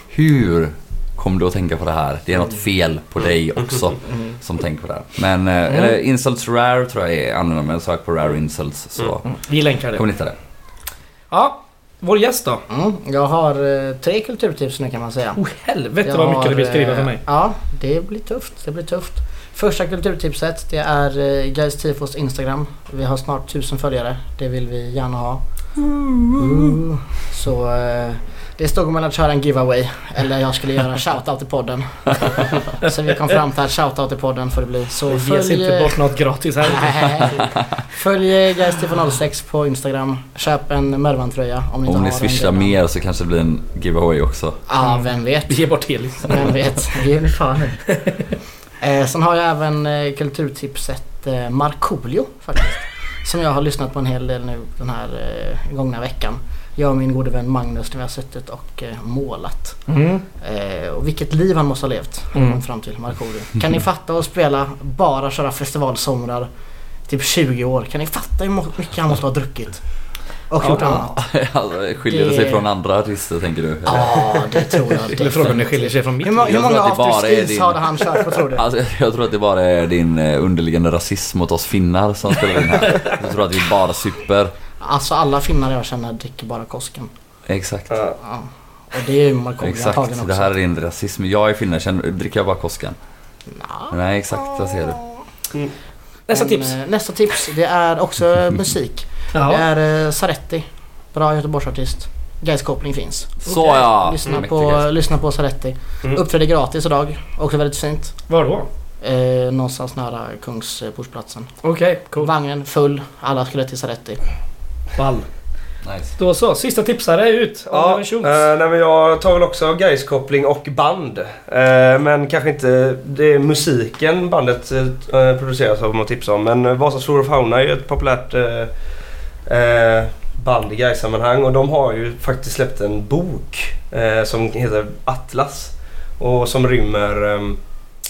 hur kom du att tänka på det här? Det är något fel på dig [laughs] också som tänker på det här. Men, eh, eller Insults Rare tror jag är annorlunda, sök på Rare Insults så Vi länkar det. kommer ni hitta det. Ja, vår gäst då? Mm, jag har eh, tre kulturtips nu kan man säga. Oh helvete Jag vad mycket har, du vill skriva för eh, mig. Ja, det blir tufft. Det blir tufft. Första kulturtipset det är uh, Guys Tifos Instagram. Vi har snart tusen följare. Det vill vi gärna ha. Uh, så eh, det stod mellan att köra en giveaway eller jag skulle göra shoutout i podden. [laughs] så vi kom fram till att shoutout i podden får det bli. Så Det ges följ, inte bort något gratis här. Följ Guys Tifo 06 på Instagram. Köp en Mervan-tröja om ni inte Om ni har swishar mer så kanske det blir en giveaway också. Ja, vem vet. Vi ger bort Helis. Vem vet, [laughs] ge mig fan. Eh, sen har jag även eh, kulturtipset eh, Markoolio faktiskt. Som jag har lyssnat på en hel del nu den här eh, gångna veckan. Jag och min gode vän Magnus när vi har suttit och eh, målat. Mm. Eh, och vilket liv han måste ha levt. Mm. fram till Markoolio. Kan ni fatta att spela, bara köra festivalsomrar typ 20 år. Kan ni fatta hur mycket han måste ha druckit? Och gjort annat. [laughs] alltså, skiljer det sig från andra artister tänker du? Ja, det tror jag. [laughs] Eller frågan om det skiljer sig från mitt Hur, må- hur Jag tror många att det bara är afterskis din- har han kört på tror du? [laughs] Alltså, jag tror att det bara är din eh, underliggande rasism mot oss finnar som spelar in här. Jag tror att vi bara super. Alltså alla finnar jag känner dricker bara Kosken. Exakt. Ja. Och det är ju Markoolio Exakt, också. det här är din rasism. Jag är finne, känner, dricker jag bara Kosken? Ja. Nej exakt, jag ser du. Nästa Men, tips. eh, Nästa tips, det är också [laughs] musik. Det Ja. är eh, Saretti. Bra Göteborgsartist. Guys koppling finns. Så ja! Lyssna Mäktig på, lyssna på Saretti. Mm. Uppträdde gratis idag. Också väldigt fint. Var då? Eh, någonstans nära Kungsportsplatsen. Okej, cool. Vagnen full. Alla skulle till Saretti. Ball. Nice. Då så, sista tipsare ut. Ja, eh, nej, men jag tar väl också Gais-koppling och band. Eh, men kanske inte det är musiken bandet eh, produceras av, om man tipsar om. Men Vasas Flora och Fauna är ju ett populärt eh, eh, band i Gais-sammanhang. Och de har ju faktiskt släppt en bok eh, som heter Atlas. Och som rymmer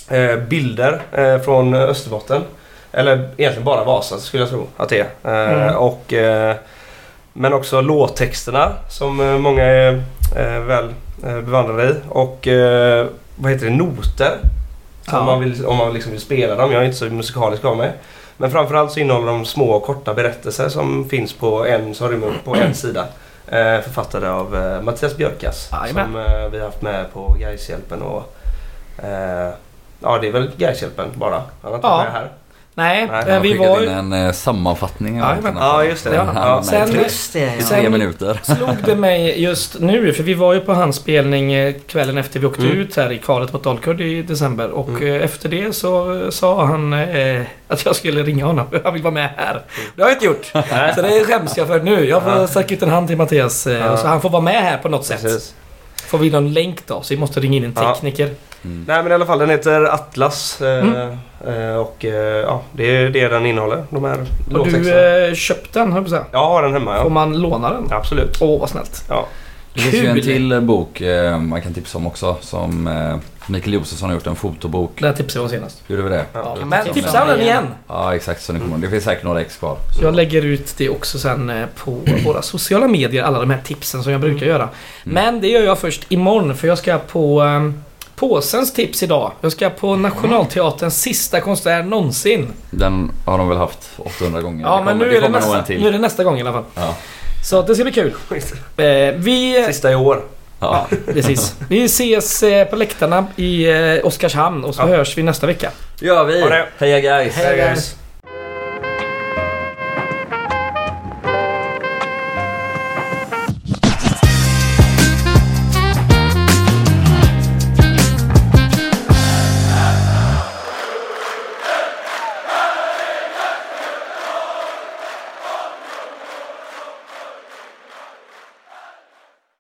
eh, bilder eh, från Österbotten. Eller egentligen bara Vasa skulle jag tro att det är. Eh, Mm. Och eh, men också låttexterna som eh, många är väl bevandrade i. Och vad heter det? Noter. Ja. man vill, om man liksom vill spela dem. Jag är inte så musikalisk av mig. Men framförallt så innehåller de små och korta berättelser som finns på en, som rymmer på en sida. Författade av Mattias Björkas. Jajamän. Som vi har haft med på Gaishjälpen och Ja det är väl Gaishjälpen bara. Han har inte Ja. med här. Nej, Nej, eh, vi var in ju... en eh, sammanfattning. Ja, av men-. Ja just det. Ja. Ja. Sen- Just det ja. Sen- [laughs] tre minuter. slog det mig just nu, för vi var ju på hans spelning eh, kvällen efter vi åkte Mm. ut här i kvalet mot Dalkurd i december. Och Mm. eh, efter det så eh, sa han eh, att jag skulle ringa honom. [laughs] Han vill vara med här. Det har jag inte gjort. [laughs] Så det skäms jag för nu. Jag får sträcka ut en hand till Mattias. eh, Ja. Så han får vara med här på något sätt. Precis. Får vi någon länk då, så vi måste ringa in en Ja. tekniker. Mm. Nej men i alla fall den heter Atlas. Eh, Mm. eh, och eh, ja, det är det den innehåller. De här Har du eh, köpt den, höll jag? Jag har den hemma Får ja. man låna den? Absolut. Åh, vad snällt. Ja. Det finns ju en Kul. till bok eh, man kan tipsa om också. Som eh, Mikael Josefsson har gjort en fotobok. Den tipsade jag om senast. Gjorde vi det? Ja. Ja, men tipsa om den igen. Ja exakt så ni kommer. Det finns säkert några ex kvar. Så- Jag lägger ut det också sen på våra sociala medier, alla de här tipsen som jag brukar göra. Men det gör jag först imorgon för jag ska på um, Påsens tips idag. Jag ska på Nationalteaterns sista konsert någonsin. Den har de väl haft 800 gånger. Ja det men kommer, nu är det, kommer nästa, till. nu är det nästa gång i alla fall. Ja. Så det ska bli kul. [laughs] Eh, vi... Sista i år. Ja. Precis. Vi ses eh, på läktarna i eh, Oskarshamn och så Ja. hörs vi nästa vecka. Gör vi! Heja guys! Hej guys.